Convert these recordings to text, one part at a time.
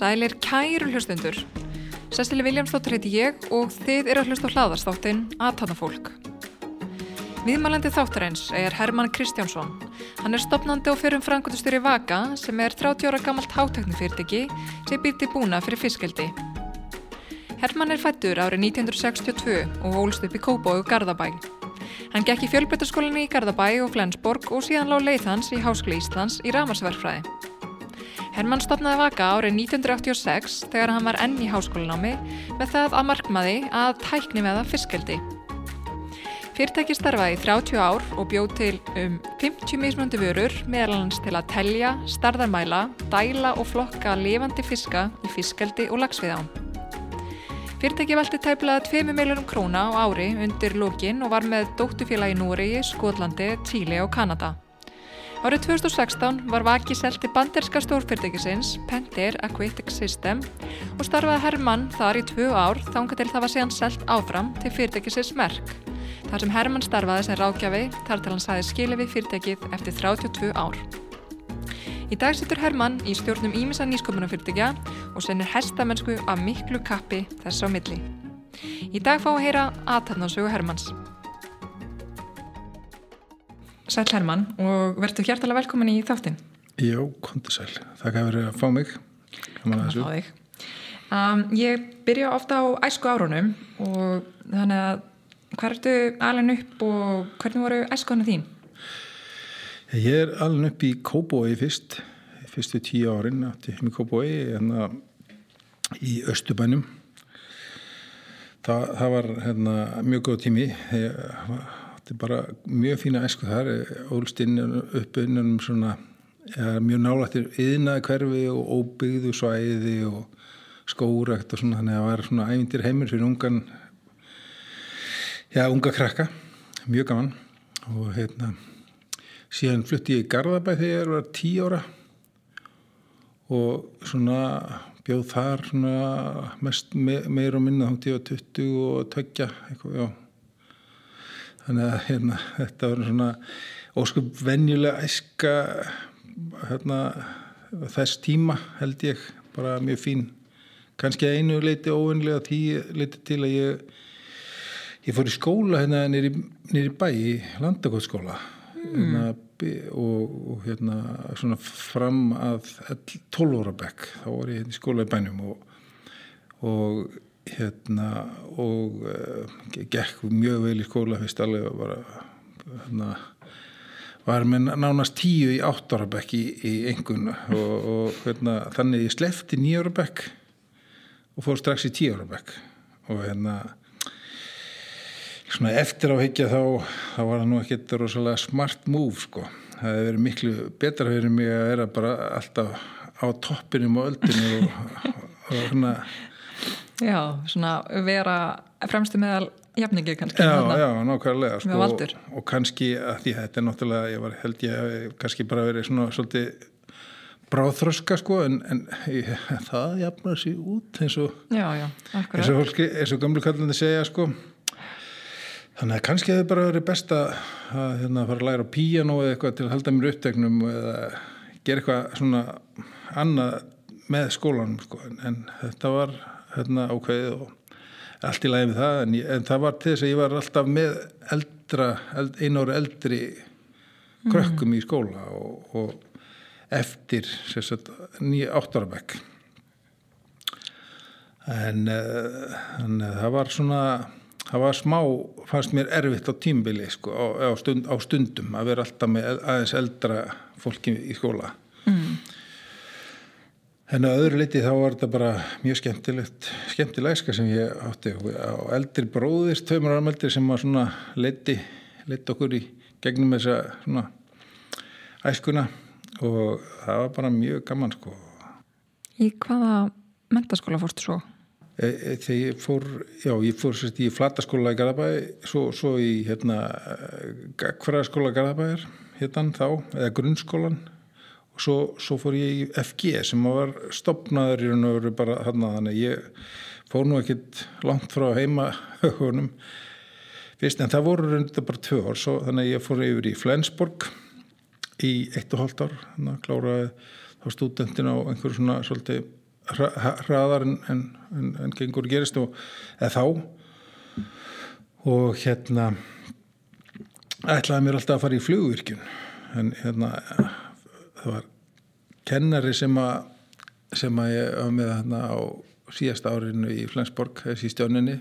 Sælir kæru hlustundur. Sessili Viljámsdóttir heiti ég og þið eru að hlusta á hlaðastáttin Aðtána fólk. Viðmælandi þáttarins er Herman Kristjánsson. Hann er stopnandi og fyrirum frangotustjóri Vaka sem er 30 ára gammalt háteknifyrirtæki sem býtti búna fyrir fiskeldi. Herman er fættur árið 1962 og ólst upp í Kóbói og Garðabæ. Hann gekk í fjölbrytarskólinni í Garðabæ og Flensborg og síðan lág leið hans í Háskli Íslands í Ramarsverfræði. Hermann stopnaði vaka árið 1986 þegar hann var enn í háskólanámi með það að markmaði að tækni með það fiskeldi. Fyrirtæki starfaði í 30 ár og bjóð til um 50 mismundi vörur meðalans til að telja, starðarmæla, dæla og flokka lifandi fiska í fiskeldi og lagsviðán. Fyrirtæki velti tæplaða 2 miljónum króna á ári undir lókin og var með dóttufélagi Núriði, Skotlandi, Tíli og Kanada. Árið 2016 var Vaki selti banderska stórfyrirtækisins Pentair Aquatic System og starfaði Hermann þar í tvö ár þánga til það var síðan selt áfram til fyrirtækisins Merk. Þar sem Hermann starfaði sem rákjafi þar til hann sæði skili við fyrirtækið eftir 32 ár. Í dag sittur Hermann í stjórnum Ímisa nýsköpunarfyrirtækja og sennir hestamennsku af miklu kappi þess á milli. Í dag fá að heyra aðtarnarsögu Hermanns. Sæl Herman og verður hjartalega velkomin í þáttinn. Já, konti sæl. Þakka fyrir að fá mig. Gaman að fá þig. Um, ég byrja ofta á æsku árunum og þannig að hvað ertu alveg upp og hvernig voru æskuðana þín? Ég er alveg upp í Kóboi fyrst, fyrstu tíu árin átti heim í Kóboi en hérna, í Östubænum. Það, það var hérna, mjög góð tími þetta er bara mjög fína esku þar ólst inn upp innum svona ja, mjög nálættir yðnaði hverfi og óbyggðu svæði og skórækt og svona þannig að það var svona ævindir heimur fyrir ungan já, unga krakka. Mjög gaman. Og hérna síðan flutti ég í Garðabæ þegar ég var tí ára. Og svona bjóð þar svona mest me meir og minna þá til 20 og tökja eitthvað, já. Þannig að hérna, þetta var svona óskup venjulega æska hérna, þess tíma held ég. Bara mjög fín. Kannski einu leiti óvennilega tí leiti til að ég ég fór í skóla hérna nýri, nýri bæ í landakotskóla mm. hérna, og, og hérna svona fram að 12 óra bekk þá var ég hérna í skóla í bænum og, og hérna og uh, gekk mjög vel í skóla fyrst alveg og bara hérna var með nánast tíu í áttarabekk í, í engun og, og hérna, þannig ég slefti nýjárabekk og fór strax í tíjárabekk og hérna svona eftir á higgja þá þá var það nú ekkert rosalega smart move sko, það hefði verið miklu betra fyrir mig að vera bara alltaf á toppinum og öldinu og, og svona Já, svona vera fremstu meðal jafningi kannski. Já, já, nákvæmlega. Sko, og, og kannski að því að þetta er náttúrulega, ég var held ég að kannski bara verið svona svolítið bráðþröska sko en, en ég, það jafnar sér út eins og já, já, eins og og gamlu kallandi segja sko þannig að kannski hefur bara verið best að hérna, fara að læra á píano eða eitthvað til að halda mér upptegnum eða gera eitthvað svona annað með skólanum sko. En, en þetta var hérna ákveðið og allt í lagi með það. En, ég, en það var til þess að ég var alltaf með eldra, eld, einu ári eldri krökkum mm. í skóla og, og eftir nýja áttarabekk. En, en uh, það var svona það var smá, fannst mér erfitt á tímbili sko, á, á, stund, á stundum að vera alltaf með aðeins eldra fólki í skóla mm. En á öðru liti þá var þetta bara mjög skemmtilegt, skemmtileg æska sem ég átti og eldri bróðist, tveimur árameldir sem var svona leiti, leiti okkur í gegnum þessa svona æskuna og það var bara mjög gaman sko. Í hvaða mentaskóla fórstu svo? E, e, þegar ég fór, já ég fór sérst í flataskóla í Garðabæ, svo, svo í hérna, hverja skóla Garðabæjar, hérna þá, eða grunnskólan. Og svo, svo fór ég í FG sem var stopnaður í raun og veru bara þarna þannig ég fór nú ekkit langt frá heima högunum fyrst en það voru reynda bara tvö ár svo þannig að ég fór yfir í Flensborg í eitt og hálft ár þannig að kláraði þá stúdentin á einhverju svona svolítið hraðar en, en, en, en gengur gerist og eða þá. Og hérna ætlaði mér alltaf að fara í flugvirkjun. En hérna það var kennari sem að sem að ég var með hérna á síðast árinu í Flensborg þessi stjóninni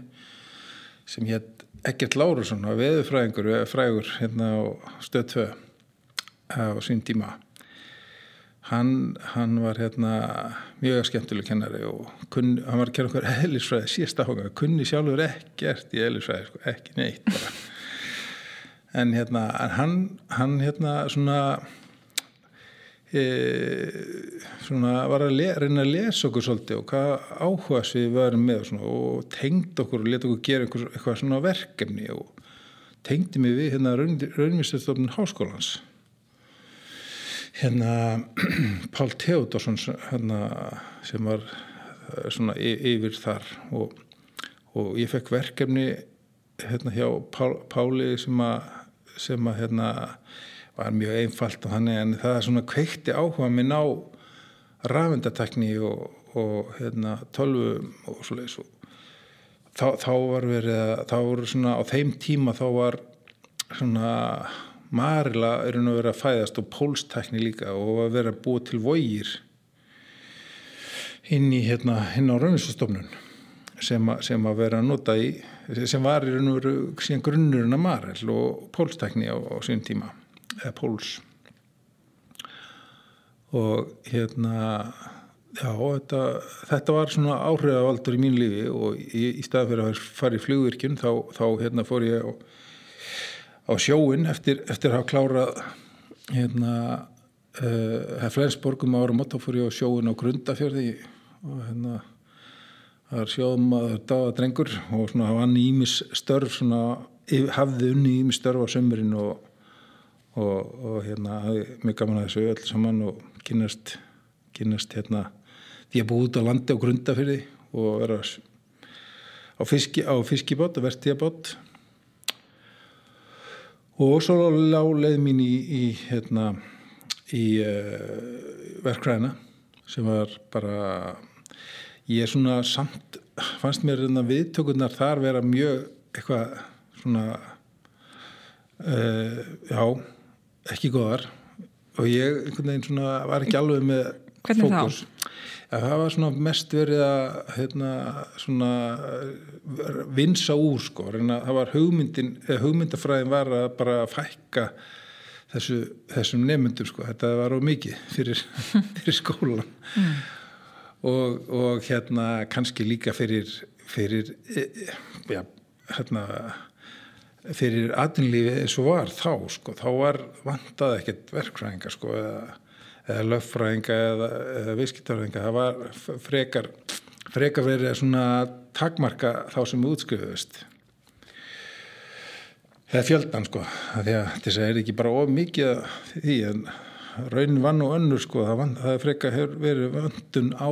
sem hétt Egert Lárusson að veðufræðingur frægur hérna á stöð 2 á sín tíma hann, hann var hérna mjög skemmtileg kennari og kunni, hann var að kæra okkur eðlisfræði síðast áhuga, kunni sjálfur ekkert í eðlisfræði, sko, ekki neitt bara. En hérna hann, hann hérna svona e, svona var að le, reyna að lesa okkur svolítið og hvað áhuga við varum með og, svona, og tengd okkur og leta okkur gera einhver, eitthvað svona verkefni og tengdi mig við hérna raunvísastofnun háskólans hérna Pál Teodorsson hérna, sem var eh, svona yfir þar og, og ég fekk verkefni hérna hjá Pál, Páli sem að, sem að hérna var mjög einfalt og hann en það er svona kveikti áhuga minn á rafendatekni og, og hérna tölvu og svoleiðis og þá, þá var verið að þá voru svona á þeim tíma þá var svona Marila er hann að vera að fæðast og pólstekni líka og að vera að búa til vógir inn í hérna hinn á raunvísastofnun sem, sem að vera að nota í sem var í raun og veru síðan grunnurinn að Maril og pólstekni á, á sín tíma eða póls. Og hérna já þetta, þetta var svona áhrifavaldur í mín lífi og í, í stað fyrir að fara í flugvirkjun þá, þá hérna fór ég og á sjóin eftir, eftir að hafa klárað hérna uh, Flensborgum ára mótt þá fór ég á sjóin á Grundafjörði og hérna það er sjóðum að þetta var drengur og svona hafa hann ímis störf svona hafði unni ímis störf á sömurinn og, og, og hérna hafði mjög gaman að þessu öll saman og kynast, kynast hérna því að búið út á landi á Grundafjörði og vera á, fiski, á fiskibót og vertiðabót og svo lág leið mín í, í, hérna, í uh, verkræðina sem var bara ég er svona samt fannst mér hérna viðtökurnar þar vera mjög eitthvað svona uh, já ekki góðar. Og ég einhvern veginn svona var ekki alveg með Hvernig fókus. þá? að það var svona mest verið að hérna, svona vinsa úr sko, var hugmyndin, hugmyndafræðin var að bara fækka þessu, þessum nefnundum sko, þetta var á mikið fyrir, fyrir skólan mm. og, og hérna kannski líka fyrir fyrir e, e, já, hérna fyrir aðinlífi eins og var þá sko, þá var vantað ekkert verkfræðinga sko eða eða löffræðinga eða, eða viðskiptarfræðinga það var frekar frekar verið svona takmarka þá sem útskrifuðist eða fjöldan sko því að þess að er ekki bara of mikið því en raunin vann og önnur sko það, van, það er frekar verið vöndun á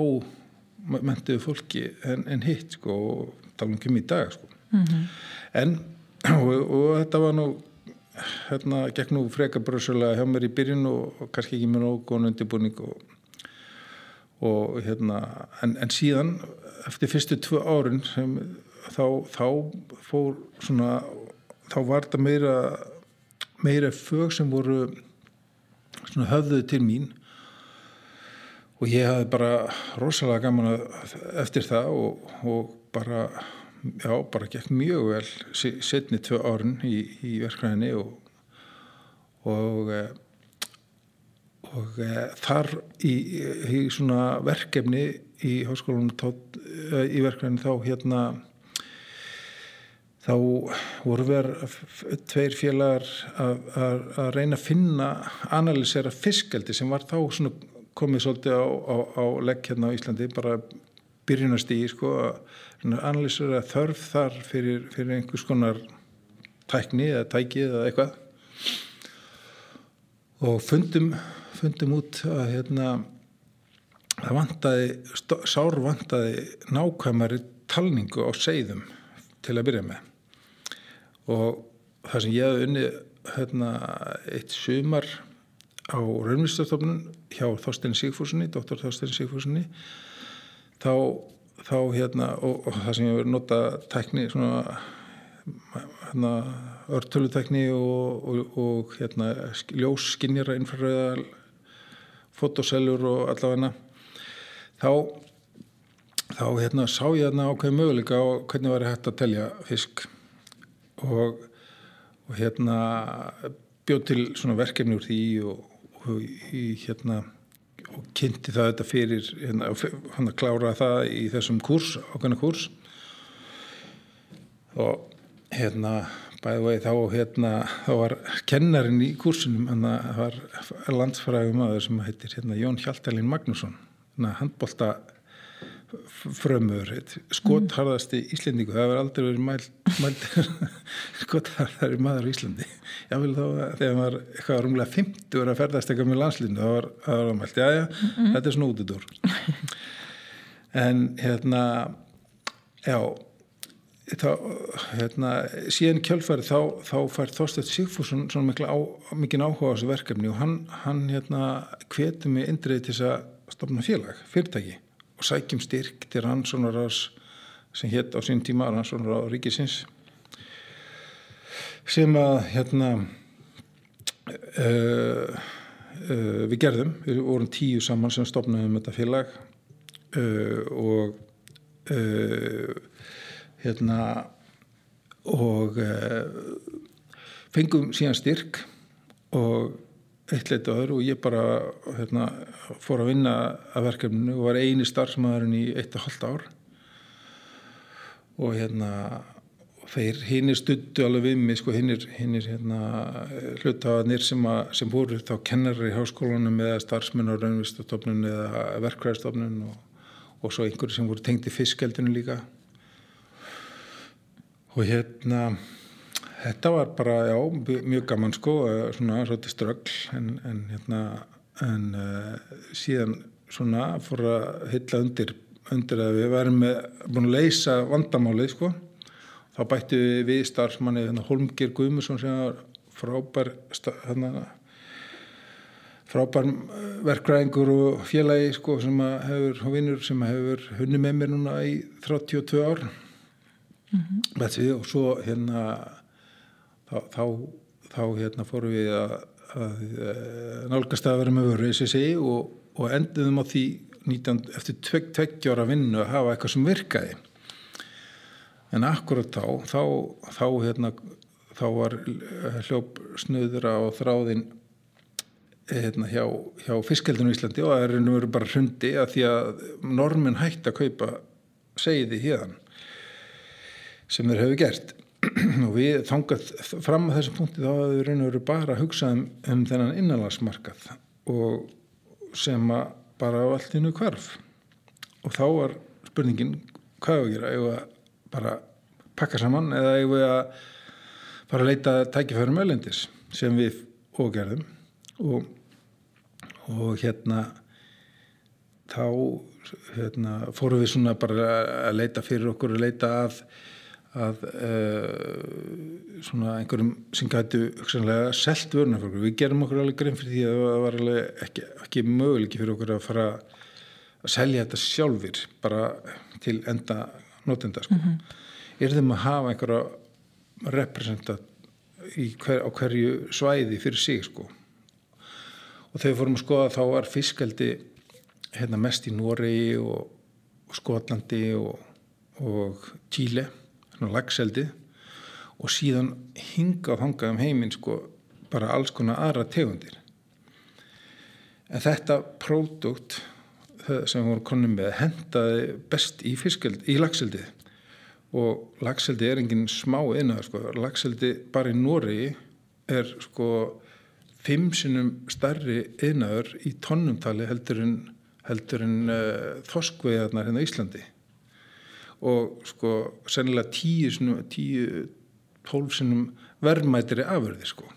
mentuðu fólki en, en hitt sko og tala um kymmi í dag sko mm -hmm. en og, og þetta var nú hérna gekk nú freka bröðsölega hjá mér í byrjun og, og kannski ekki með nógun undirbúning og, og hérna en, en síðan eftir fyrstu tvö árun sem þá, þá fór svona þá var þetta meira meira fög sem voru svona höfðuð til mín og ég hafði bara rosalega gaman eftir það og, og bara já, bara gekk mjög vel setni tvö árun í, í verkræðinni og og eh, og e, þar í, í svona verkefni í háskólanum eh, í verkefni þá hérna þá voru verið tveir félagar að, reyna að finna analýsera fiskaldi sem var þá komið svolítið á, á, á legg hérna á Íslandi bara byrjunast í sko, analýsera þörf þar fyrir, fyrir einhvers konar tækni eða tæki eða eitthvað. Og fundum fundum út að hérna það vantaði, sár vantaði nákvæmari talningu á seiðum til að byrja með. Og það sem ég hef unni hérna eitt sumar á raunvistastofnun hjá Þorstein Sigfúsinni, doktor Þorstein Sigfúsinni þá, þá hérna og, og það sem verið nota tækni svona hérna örtölutekni og, og, og hérna ljósskinjara infraröðal fotosellur og allavegna þá þá hérna sá ég hérna ákveði möguleika á hvernig var ég hægt að telja fisk og, og hérna bjóð til svona verkefni úr því og, og í hérna og kynnti það þetta fyrir hérna, hann að klára það í þessum kurs, ákveðna kurs. Og hérna bæði vegi þá hérna þá var kennarin í kursunum hann var landsfræðum aður sem heitir hérna Jón Hjaltalín Magnússon. Handbólta frömmur skotharðasti Íslendingu það hefur aldrei verið mæl, mæl skotharðari maður í Íslandi. Ég vil þá að þegar maður eitthvað runglega 50 er að ferðast eitthvað með landslinu þá var það mælt, já já, mm -hmm. þetta er snútudur en hérna já þá, hérna síðan kjálfæri þá, þá fær Þorstedt Sigfússon svona mikla á, mikinn áhuga á þessu verkefni og hann, hann hérna hveti mig indriði til þess að stopna félag, fyrirtæki og sækjum styrk til rannsónaráðs sem hétt á sín tíma rannsónaráð ríkisins sem að hérna uh, uh, við gerðum. Við vorum tíu saman sem stopnaðum þetta félag uh, og hérna og fengum síðan styrk og eitt leita öðru og ég bara hérna, fór að vinna að verkefninu og var eini starfsmæðurinn í eitt og halvt ár. Og hérna þeir hinnir stuttu alveg við mig sko hinnir hérna, hlutafanir sem, sem voru þá kennari í háskólanum eða starfsmenn á raunvistastofnun eða verkvæðastofnun og, og svo einhverju sem voru tengt í fiskkeldinu líka. Og hérna Þetta var bara, já, mjög gaman sko, svona svolítið strögl en, en hérna, en uh, síðan svona fór að hylla undir, undir að við værum með, búin að leysa vandamálið sko, þá bættu við starfsmanni hérna, Holmgir Guðmusson sem var frábær, hérna, frábær verkræðingur og félagi sko sem hefur, vinnur sem hefur hunni með mér núna í 32 ár, mm -hmm. og svo hérna, þá, þá, þá hérna, fórum við að, að eh, nálgast að vera með vöru SSI og, og endiðum á því 19, eftir tvegg, tveggjára vinnu að hafa eitthvað sem virkaði. En akkurat þá þá, þá, hérna, var eh, hljóp snuður á þráðin hérna, hjá, hjá fiskheldinu í Íslandi og það er nú bara hrundi að því að normin hætti að kaupa segiði hérðan sem þeir hefur gert og við þangað fram að þessum punkti þá hafum við raun og veru bara að hugsa um, um þennan innanlagsmarkað og sem að bara á allt innu kvarf og þá var spurningin hvað við gera, eigum við að bara pakka saman eða eigum við að fara að leita tækifærum öllendis sem við ógerðum og, og hérna þá hérna, fórum við svona bara að leita fyrir okkur að leita að að uh, svona einhverjum sem gætu hugsanlega selt okkur. Við gerum okkur alveg grein fyrir því að það var alveg ekki, ekki möguleiki fyrir okkur að fara að selja þetta sjálfur bara til enda notenda sko. Mm -hmm. Er þeim að hafa einhverja representat hver, á hverju svæði fyrir sig sko. Og þegar við fórum að skoða þá var fiskaldi hérna, mest í Noregi og, og Skotlandi og, og Tíle lagseldi og síðan hingað hangað um heiminn sko bara alls konar aðra tegundir. En þetta pródukt sem við vorum konum með hendaði best í í lagseldi og lagseldi er enginn smá innað sko, lagseldi bara í Nóri er sko fimm sinum starri innaður í tónnumtali heldur en, heldur en uh, þoskveiðarnar hérna í Íslandi og sko sennilega tíu, svona, tíu tólf sinnum verðmættiri afurði sko.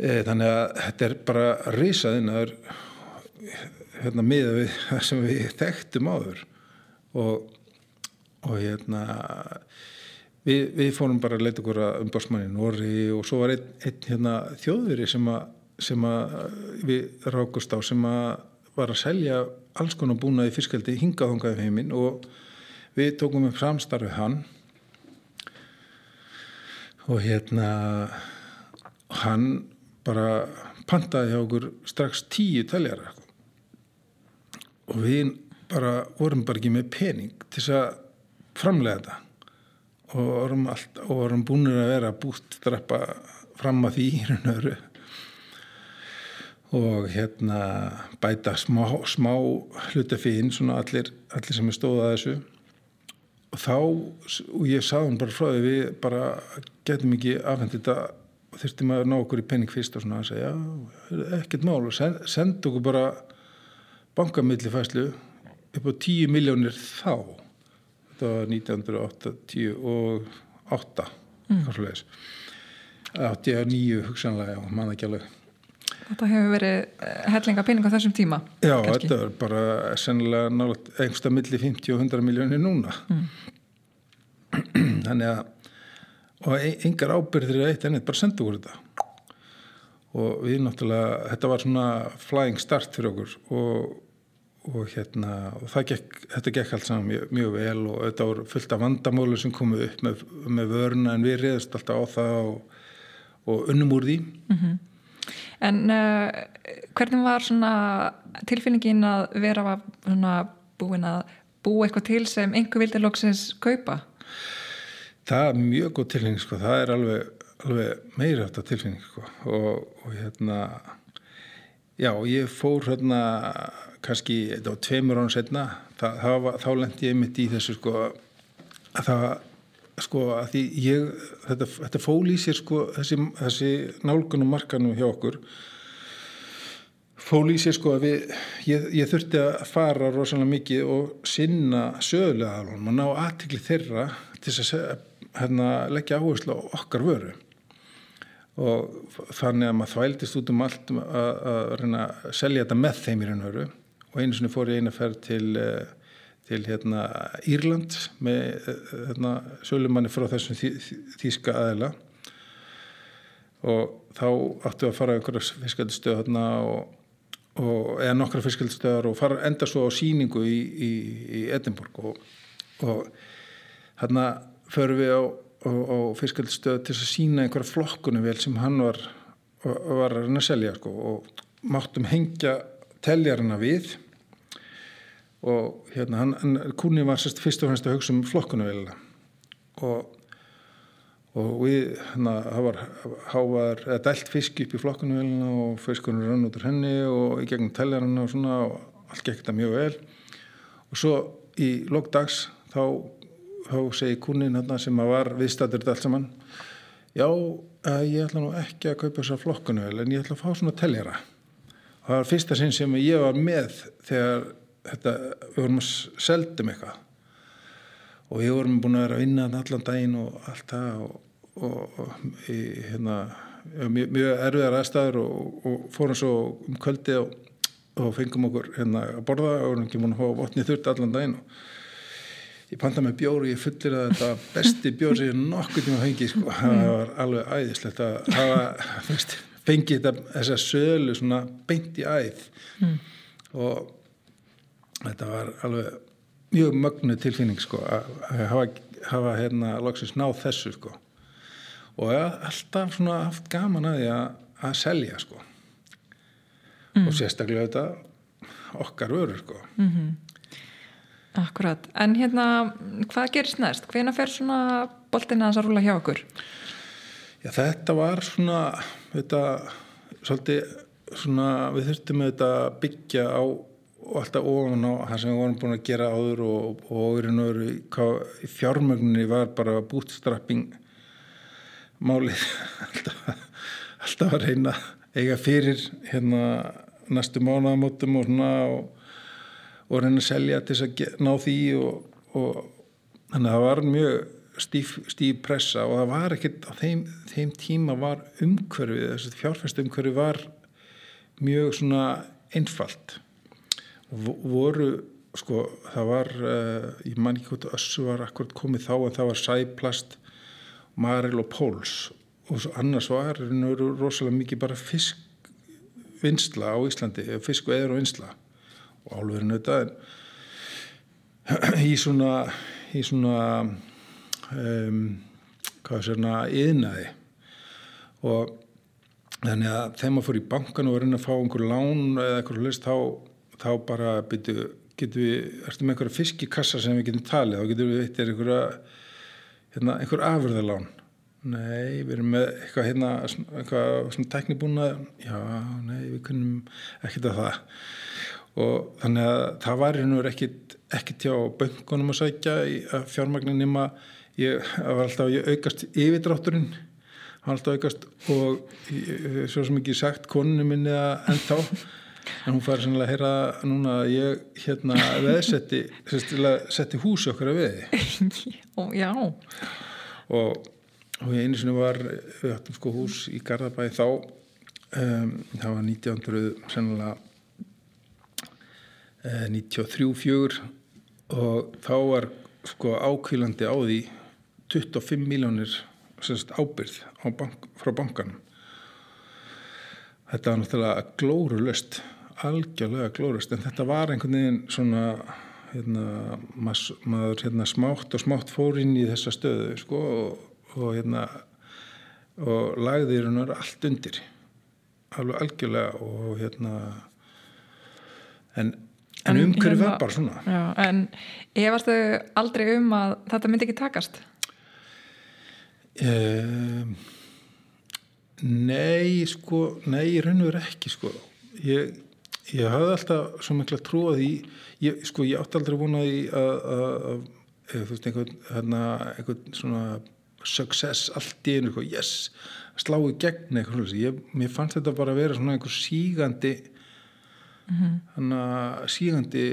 E, þannig að þetta er bara risaðinn að hérna miða við það sem við þekktum áður. Og, og hérna við, við fórum bara að leita okkur að umbásmanni Nóri og svo var einn, einn hérna, þjóðveri sem að við rákust á sem að var að selja alls konar búnaði fyrskjaldi hingaðungaði heiminn og við tókum upp samstarfið hann. Og hérna hann bara pantaði hjá okkur strax tíu taljara og við bara vorum bara ekki með pening til þess að framlega þetta. Og vorum, vorum búin að vera bútt strappa fram að því í raun og öru og hérna bæta smá, smá hlutafín svona allir, allir sem er stóðað þessu. Og þá, og ég sagði hún bara frá því við bara getum ekki afhengt þetta og þurftum að ná okkur í penning fyrst og svona. Að segja, ekkert mál og send, send okkur bara bankamillifæslu upp á 10 miljónir þá. Þetta var 1980 og 8 mm. hvað svo leiðis 89 hugsanlega, já, manna ekki alveg Þetta hefur verið eh, hellinga pening á þessum tíma Já, kannski. þetta er bara sennilega náttúrulega einhversta milli 50 og 100 miljónir núna mm. þannig að og engar ábyrðir eitt ennett bara sendu úr þetta og við náttúrulega, þetta var svona flying start fyrir okkur og, og hérna, og gekk, þetta gekk allt saman mjög, mjög vel og þetta voru fullt af vandamálu sem komu upp með, með vöruna en við reyðist alltaf á það og, og unnum úr því mm -hmm. En uh, hvernig var tilfinningin að vera búin að búa eitthvað til sem einhver vildi lóksins kaupa? Það er mjög góð tilfinning sko, það er alveg, alveg meira þetta tilfinning sko. Og, og hérna já, ég fór hérna kannski, þetta var tveimur án setna, það, það var, þá lendi ég mitt í þessu sko að það sko að því ég þetta, þetta fól í sér sko þessi, þessi nálgunum markanum hjá okkur. Fól í sér sko að við ég, ég þurfti að fara rosalega mikið og sinna sögulega alveg og ná aðtikli þeirra til að hérna, leggja áherslu á okkar vöru. Og þannig að maður þvældist út um allt að, að reyna að selja þetta með þeim í raun og einu sinni fór ég eina ferð til uh, til hérna, Írland með hérna, sölumanni frá þessum þý, þýska aðila. Og þá áttu að fara ykkur fiskaldistöð hérna og, og eða nokkra fiskaldistöðar og fara enda svo á síningu í, í, í Edinborg. Og, og hérna förum við á, á, á fiskaldistöð til að sína einhverja flokkunum vel sem hann var, var að selja sko, og máttum hengja teljarina við og hérna hann, hann kúni var sérst fyrst og fremst að hugsa um flokkunavélina og og við, hérna, það var hávar, eða dælt fisk upp í flokkunavélina og fiskunum rann út úr henni og í gegnum teljarana og svona og allt gekk þetta mjög vel. Og svo í lókdags þá, þá segi kúnin hérna sem að var viðstættur þetta allt saman já, ég ætla nú ekki að kaupa þessa flokkunavél en ég ætla að fá svona teljara. Það var fyrsta sinn sem ég var með þegar þetta, við vorum að seldum eitthvað. Og við vorum búin að vera að vinna allan daginn og allt það og, og, og í, hérna, mjög, mjög erfiðar aðstæður og, og fórum svo um kvöldi og fengum okkur hérna að borða og vorum ekki búin að hafa votnið þurft allan daginn og ég panta með bjór og ég fullir að þetta besti bjór sem ég nokkur tíma fengi sko, það var alveg æðislegt að hafa fengið þetta, þessa sölu svona beint í æð. Mm. og þetta var alveg mjög mögnu tilfinning sko að hafa, hafa hérna loksins náð þessu sko og ég haf alltaf svona haft gaman að því að, að selja sko mm. og sérstaklega þetta okkar vörur sko mm -hmm. Akkurat, en hérna hvað gerist næst? Hvena fer svona boltina þess að rúla hjá okkur? Já þetta var svona þetta svolítið svona við þurftum að byggja á og alltaf ofan á það sem við vorum búin að gera áður og, og fjármögninni var bara bootstrapping málið. Alltaf, alltaf að reyna eiga fyrir hérna næstu mánaðamótum og og, og reyna að selja til þess að ná því og, og þannig að það var mjög stíf, stíf pressa og það var ekkert á þeim, þeim tíma var umhverfið, þessi fjárfæst umhverfið var mjög svona einfalt. og voru sko það var uh, ég man ekki hvort össu var akkurat komið þá en það var sæplast maril og póls og annars var rosalega mikið bara fiskvinnsla á Íslandi fisk og eður og vinsla og álverðinu þetta en í svona í svona um, hvað sér hérna yðnaði og þannig að þegar maður fór í bankan og var inn að fá einhver lán eða einhver hlust þá, þá bara byrju, getum við, ertum með einhverja fiskikassa sem við getum talið, þá getum við eittir einhverja hérna, einhver afurðalán. Nei, við erum með eitthvað hérna, eitthvað svona teknibúna já, nei, við kunnum ekkert að það. Og þannig að það var einhver ekkit, ekkit hjá böngunum að sækja að fjármagnin nema ég var alltaf, ég aukast yfirdrátturinn. Hann alltaf aukast og ég, svo sem ekki sagt koninu minni að enda á en hún fær sannlega að heyra núna að ég hérna veðsetti setti húsi okkar að veði. Já. Og, og ég einu sinni var við hattum sko hús í Garðabæði þá um, það var 1900 sannlega 93-4 og þá var sko ákvílandi á því 25 miljónir ábyrð bank, frá bankanum. Þetta var náttúrulega glórulöst algjörlega glórulöst en þetta var einhvern veginn svona hérna, maður hérna, smátt og smátt fór inn í þessa stöðu sko, og, og hérna og lagði hérna allt undir alveg algjörlega og hérna en En, en umhverju var bara svona. Já, en efastu aldrei um að þetta myndi ekki takast? Uh, nei, sko, nei, raun og verið ekki, sko. Ég, ég hafði alltaf svo mikla trú að því, ég, sko, ég átti aldrei vonaði að, að, að, þú veist, einhvern, hérna, einhvern svona success allt í einu, sko, yes, sláðu gegn eitthvað, ég, mér fannst þetta bara að vera svona einhver sígandi mm -hmm. sígandi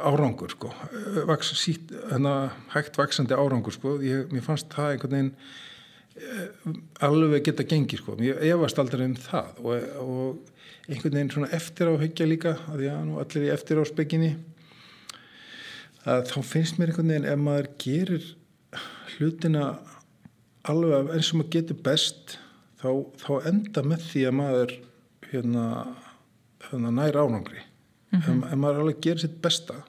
árangur sko. Vaks, sít, hana, hægt vaksandi árangur sko. ég, mér fannst það einhvern veginn eh, alveg geta gengi sko. ég efast aldrei um það og, og einhvern veginn svona eftir áhyggja líka að já, nú allir í eftir áspekinni að þá finnst mér einhvern veginn ef maður gerir hlutina alveg eins og maður getur best þá, þá enda með því að maður hérna nær ánangri mm -hmm. ef, maður alveg gerir sitt besta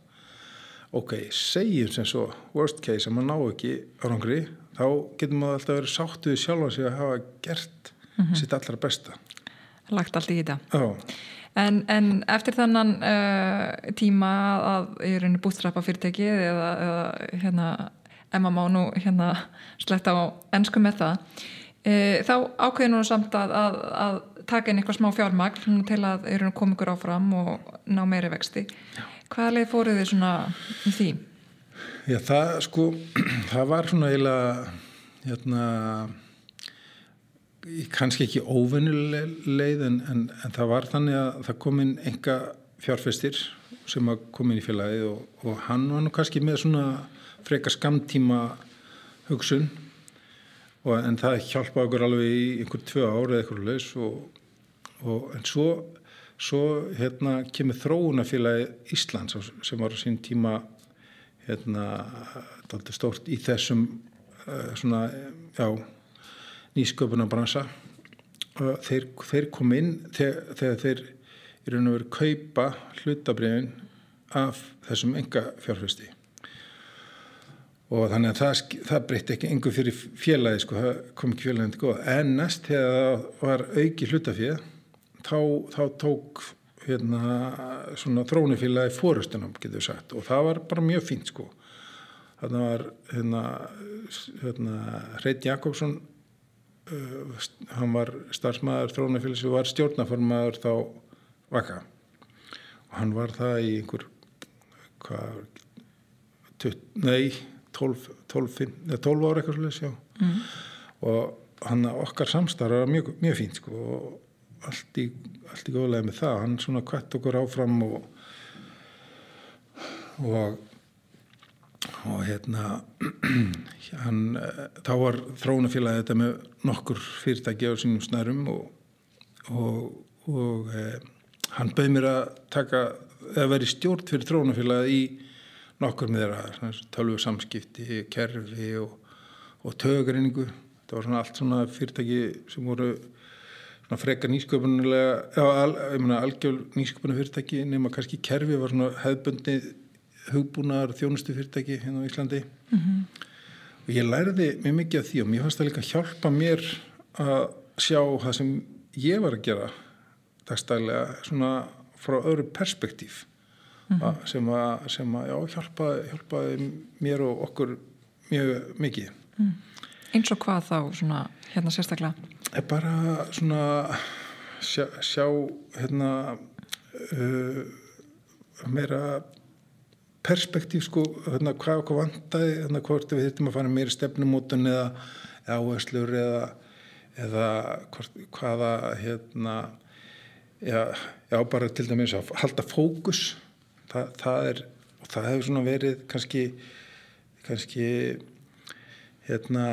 ok, segjum sem svo worst case, ef maður ná ekki ánangri þá getur maður alltaf verið sáttuði sjálf að að hafa gert mm -hmm. sitt allra besta Lagt allt í þetta Já En, en eftir þannan uh, tíma að ég er einnig bústrappa fyrirtækið eða, eða hérna, Emma má nú hérna sletta á ennsku með það uh, þá ákveður nú samt að, að, að taka inn eitthvað smá fjármagn til að eru koma ykkur áfram og ná meiri vexti Já. hvaða leið fóruð þið svona í því? Já það sko það var svona eiginlega hérna kannski ekki óvennileg leið en, en, en það var þannig að það kom inn enga fjárfestir sem kom inn í félagið og, og hann var nú kannski með svona freka skamtíma hugsun og, en það hjálpaði okkur alveg í einhver tvö ári eða eitthvað leis og, og en svo, svo hérna kemur þróunafélagi Íslands sem var á sín tíma hérna stórt í þessum uh, svona, já nýsköpuna bransa og þeir, þeir kom inn þegar, þegar þeir í raun og veru kaupa hlutabriðin af þessum enga fjárfæsti og þannig að það, það breytti ekki engur fyrir félagi sko, það kom ekki félagin til góða. En næst þegar það var auki hlutafið þá, þá tók hérna svona þrónufélagi fórustunum getur sagt. Og það var bara mjög fínt sko. Þarna var hérna, hérna Reit Jakobsson hann var starfsmæður þrónufélagi sem var stjórnaformaður þá vaka. Og hann var það í einhver hvað nei 12, 12, 12 ára eitthvað slúðis mm. og hann okkar samstarf var mjög, mjög fínt sko, og allt í, allt í góðlega með það. Hann svona kvett okkur áfram og og, og hérna hann, eh, þá var þróunafélagi þetta með nokkur fyrirtæki á sínum snærum og, og, og eh, hann bauð mér að taka eða verið stjórn fyrir þróunafélagi í nokkur með þeirra tölvu samskipti, kerfi og, og tögreiningu það var svona allt svona fyrirtæki sem voru svona frekar nýsköpunulega algjör nýsköpunu fyrirtæki nema kannski kerfi var svona hefðbundi hugbúnar þjónustu fyrirtæki hérna á Íslandi mm -hmm. og ég læriði mjög mikið af því og mér fannst það líka hjálpa mér að sjá það sem ég var að gera dagstælega svona frá öðru perspektíf mm -hmm. sem að, sem að já, hjálpaði, hjálpaði mér og okkur mjög mikið mm. Eins og hvað þá svona hérna sérstaklega? Bara svona sjá, sjá hérna uh, meira perspektíf sko, hérna hvað okkur vantæði hérna hvort við þurfum að fara meira stefnumótun eða áherslur eða, eða hvort, hvaða hérna já, já bara til dæmis að halda fókus. Þa, það er og það hefur svona verið kannski kannski hérna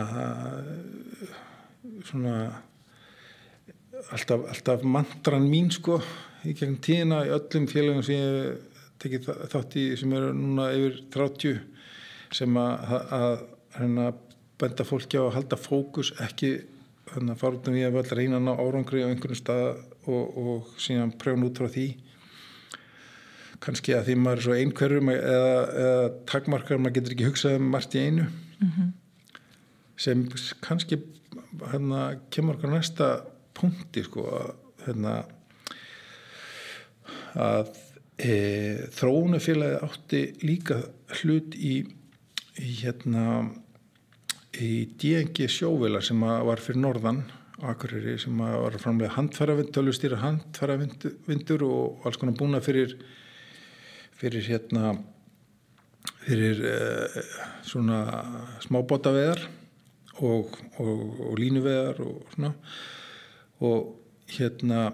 svona alltaf, alltaf mantran mín sko í gegn tíðina í öllum félagum sem ég tekið þátt í sem eru núna yfir 30 sem að, að, að benda fólki á að halda fókus ekki þannig að fara út um því að við ætlum að reyna að ná árangri á einhvern stað og, og síðan pröfum út frá því kannski að því maður er svo einhverjum eða, eða takmarkar maður getur ekki hugsað um margt í einu mm -hmm. sem kannski hérna kemur okkar næsta punkti sko að hérna að e, þróunafélagi átti líka hlut í, í hérna í DNG sjóvila sem var fyrir norðan Akureyri sem var framlega handfæravind, tölustýra handfæravindur og alls konar búna fyrir fyrir hérna fyrir uh, svona smábótaveðar og, og, og línuveðar og svona. Og hérna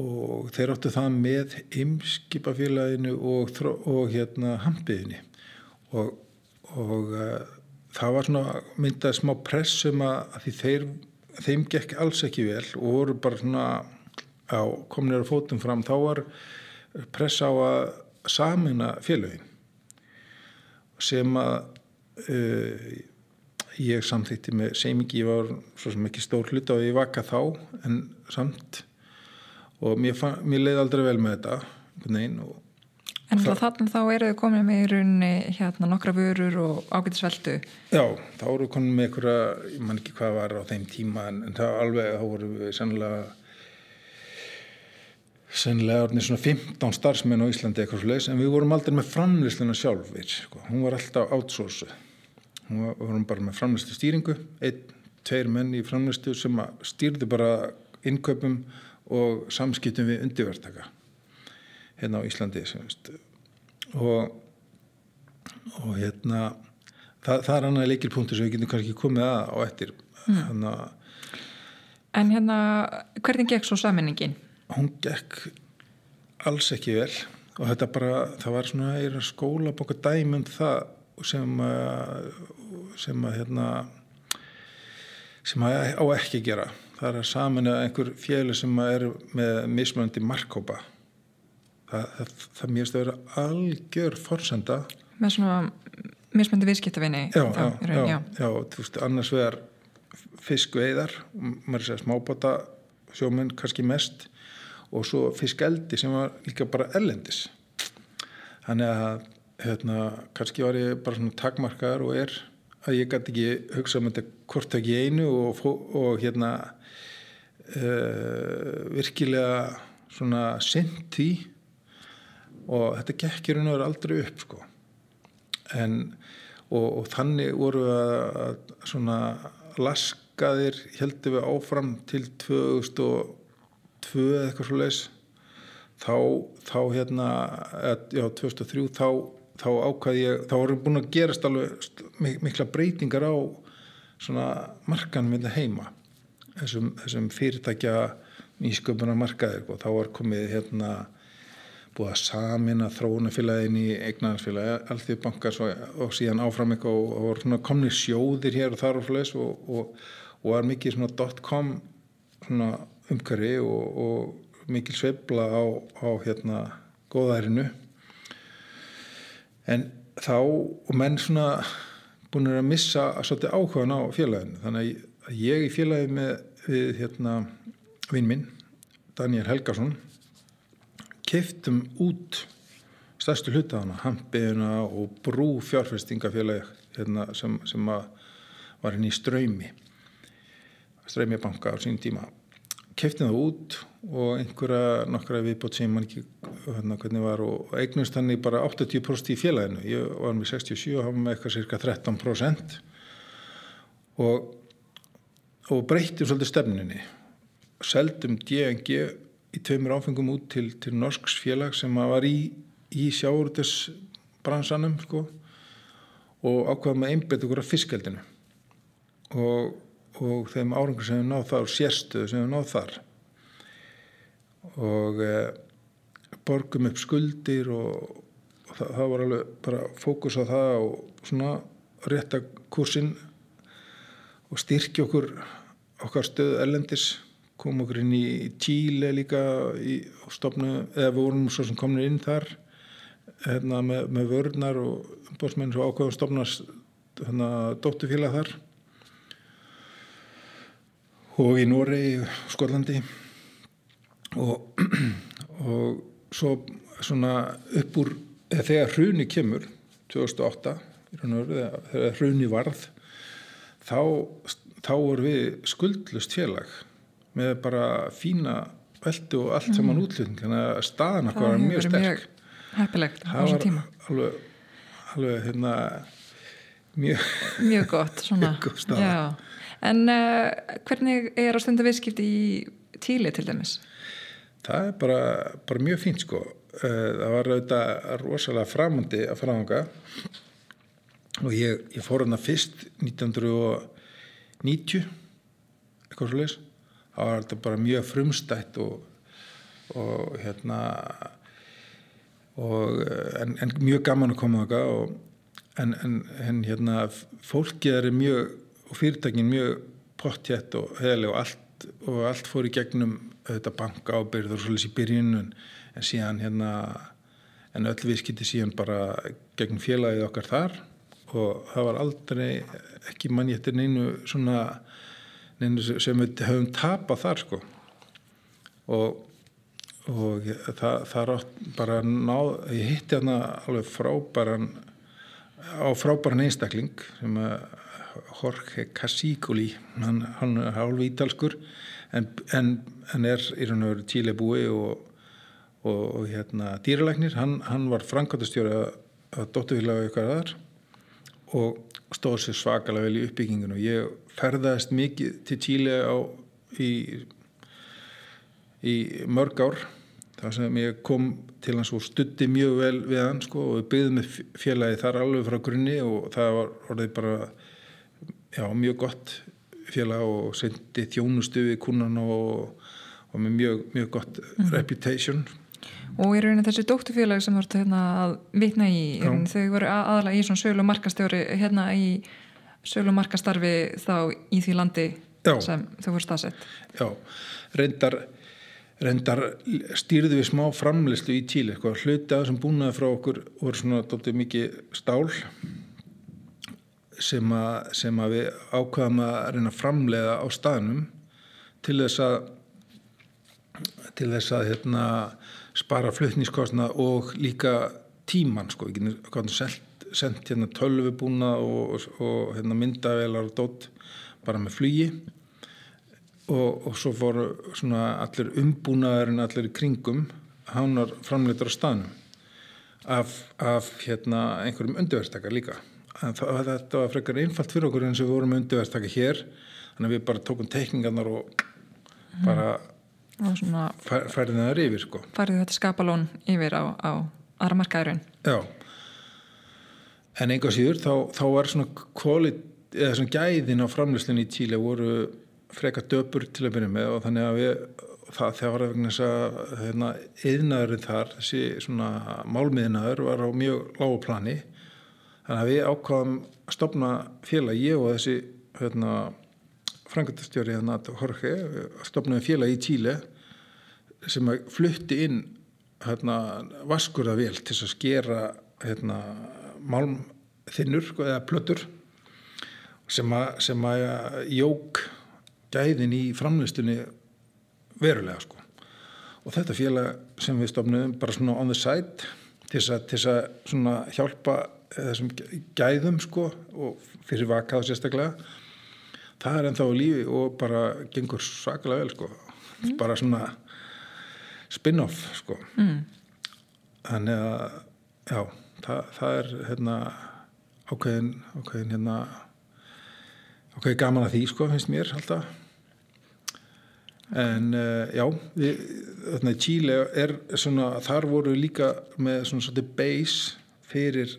og þeir áttu það með ymskipafélaginu og, og hérna hampiðinu og, og uh, það var svona myndað smá pressum að, því þeir, þeim gekk alls ekki vel og voru bara svona á kominir á fótum fram þá var press á að samina félögin sem að uh, ég samþýtti með seimingi, ég var svo sem ekki stór hlut á ég vaka þá en samt og mér, mér leiði aldrei vel með þetta nein, En þannig þá eru þau komið með í rauninni hérna nokkra vörur og ágætisveldu Já, þá eru við komið með einhverja, ég man ekki hvað var á þeim tíma en, en það alveg, þá voru við sannlega sennilega orðin svona 15 starfsmenn á Íslandi eitthvað sluðis en við vorum aldrei með framlýsluna sjálfur sko. hún var alltaf outsourcu hún var, vorum bara með framlýstu stýringu einn, tveir menn í framlýstu sem stýrði bara innköpum og samskiptum við undirvertaka hérna á Íslandi og og hérna það, það er annað leikilpunktur sem við getum kannski komið að á eftir mm. hérna, En hérna hvernig gekk svo saminningin? hún gekk alls ekki vel og þetta bara, það var svona eira skóla bóka dæmum það sem að sem að hérna sem að á ekki gera það er að samina einhver fjölu sem er með mismöndi markkópa það, það, það mérst að vera algjör forsenda. Með svona mismöndi viðskiptavinni já, já, já, já, já, þú veist, annars vegar fiskveiðar, maður sé að smábota sjóminn kannski mest og svo fiskeldi sem var líka bara ellendis þannig að hérna, kannski var ég bara svona takmarkaðar og er að ég gæti ekki hugsa um þetta hvort ekki einu og, og hérna uh, virkilega svona syndi og þetta gekkir hún að vera aldrei upp sko. En og, og þannig voru að, svona laskaðir heldur við áfram til 2000 og tvö eða eitthvað svo leiðis þá, þá hérna já, 2003 þá, þá ákvaði ég, þá vorum búin að gerast alveg mikla breytingar á svona markanum hérna heima þessum, þessum fyrirtækja nýsköpunar markaðir og þá var komið hérna búið að samina þróunafélagin í eignaðarsfélagi, allþjóð bankars og, og síðan áfram eitthvað og, og voru svona komni sjóðir hér og þar og fleis og, og, var mikið svona dot-com svona og, og mikil sveibla á, á hérna góðærinu en þá og menn svona búin að missa svolítið áhugaðan á félaginu. Þannig að ég í félagi með við hérna vinn minn Daniel Helgarsson keftum út stærstu hlutafana, Hampiðuna og Brú fjárfestingafélagi hérna, sem, sem var henni í ströymi ströymibanka á sín tíma keftum það út og einhverja nokkra viðbót sem mann ekki hérna, hvernig var og eignust hann í bara 80% í félaginu. Ég var með 67 og hafa með eitthvað cirka 13% og, og breyttum svolítið stefninni seldum DNG í tveimur áfengum út til, til norsks félag sem var í, í sjáurðisbransanum sko, og ákvaða með einbet okkur af fiskaldinu og, og þeim árangur sem við náð þar sérstöðu sem við náð þar. Og e, borgum upp skuldir og, og það, það var alveg bara fókus á það og svona rétta kursin og styrkja okkur okkar stöðu ellendis kom okkur inn í Tíle líka í stofnu, eða við vorum svo sem komin inn þar hérna, með, með vörðnar og bósmenn svo ákveðum stofnast hérna, dóttufélag þar og í Noregi, Skollandi og, og svo svona upp úr þegar hruni kemur 2008 þegar hruni varð þá, þá voru við skuldlust félag með bara fína veldu og allt saman mm. útlutning þannig að staðan okkar var mjög sterk. mjög þessum tíma. alveg, alveg hérna mjög, mjög gott en uh, hvernig er á stundu viðskipti í tíli til dæmis? það er bara, bara mjög fínt sko. Uh, það var auðvitað rosalega framöndi að framhanga og ég, ég fór hana fyrst 1990 eitthvað svo leiðis þá var þetta bara mjög frumstætt og, og hérna og, en, en mjög gaman að koma á það en, en, en hérna fólkið er mjög og fyrirtækin mjög pottjætt og heðileg og allt, og allt fór í gegnum þetta banka ábyrð og svolítið í byrjunum en síðan hérna en öll viðskipti síðan bara gegn félagið okkar þar. Og það var aldrei ekki mann ég eftir neinu svona sem við höfum tapað þar sko. Og, og það, það er bara náð, ég hitti hérna alveg frábæran á frábæran einstakling sem Jorge Casíkuli hann, hann er hálf ítalskur en, en, en er í raun og veru tíle búi og, og, og hérna dýralæknir, hann, hann var frankvæmtastjóri að, að dóttuvílaðu ykkur aðar og stóð sér svakalega vel í uppbygginginu og ég ferðaðist mikið til Tíli á í, í mörg ár þar sem ég kom til hans og stutti mjög vel við hann sko, og við byggðum með félagi þar alveg frá grunni og það var orðið bara já, mjög gott félag og sendi þjónustu við kunnan og, og með mjög, mjög gott mm. reputation og í rauninu þessi dóttufélag sem vart hérna, að vitna í þau voru aðalega í svona sölu markastjóri hérna í sölu markastarfi þá í því landi Já. sem þau voru staðsett Já, reyndar reyndar stýrðu við smá framleyslu í Tíli, sko, hluti að sem búnaði frá okkur voru svona doldið mikið stál sem að, sem að við ákvaðum að reyna að framleiða á staðnum til þess að til þess að hérna spara flutnískostna og líka tíman sko, við getum sendt hérna tölvubúna og, og hérna, myndavelar og dótt bara með flugi og, og svo fóru allir umbúnaðurinn allir í kringum hánar framleitur á staðnum af, af hérna, einhverjum undirverðstakar líka. Það, þetta var frekar einfalt fyrir okkur eins og við vorum undirverðstakar hér þannig að við bara tókum teikningarnar og bara færði það yfir sko. færði þetta skapalón yfir á, á aðra markaðurinn já. En einhvað síður þá, þá var svona kvalit, eða svona gæðin á framlýslinni í Tíli voru freka döpur til að byrja með og þannig að við það var vegna þess að hérna, yðnaðurinn þar, þessi svona málmiðnaður var á mjög lágu plani. Þannig að við ákvaðum að stopna félag, ég og þessi hérna, frangatastjóri hérna, Jorge, stopnaði félag í Tíle sem flutti inn hérna, vaskurðavél til að skera hérna, málmþinnur sko, eða plötur sem að, sem að jók gæðin í framlistunni verulega sko. og þetta félag sem við stofnum bara svona on the side til þess að hjálpa þessum gæðum sko og fyrir vakað sérstaklega það er ennþá lífi og bara gengur svakalega vel sko mm. bara svona spin-off sko mm. þannig að já, það, það er hérna ákveðin ákveðin hérna ákveðin gaman að því sko finnst mér alltaf en uh, já við, þarna í Chile er svona þar voru líka með svona svona base fyrir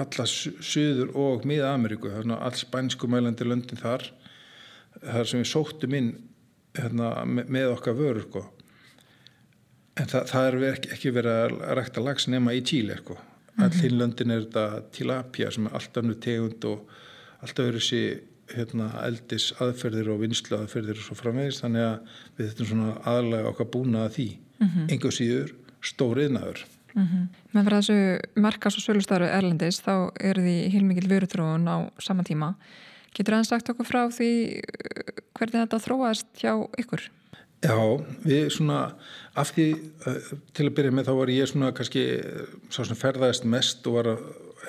alla Suður og Miða-Ameríku all spænsku mælandi löndin þar þar sem við sóttum inn hérna, með okkar vörur sko. en það, það er ekki, ekki verið að rækta lags nema í Chile sko. all mhm. hinn löndin er þetta tilapja sem er alltaf nú tegund og alltaf eru þessi hérna, eldis aðferðir og vinslu aðferðir og svo framvegist þannig að við þetta svona aðalega okkar búna að því mm -hmm. einhver síður stóriðnaður mm -hmm. Með fyrir þessu markas og sölustarfi erlendis þá eru því heilmikið vörutrúun á sama tíma Getur það sagt okkur frá því uh, hvernig þetta þróast hjá ykkur? Já, við svona af því uh, til að byrja með þá var ég svona kannski sá sem ferðaðist mest og var að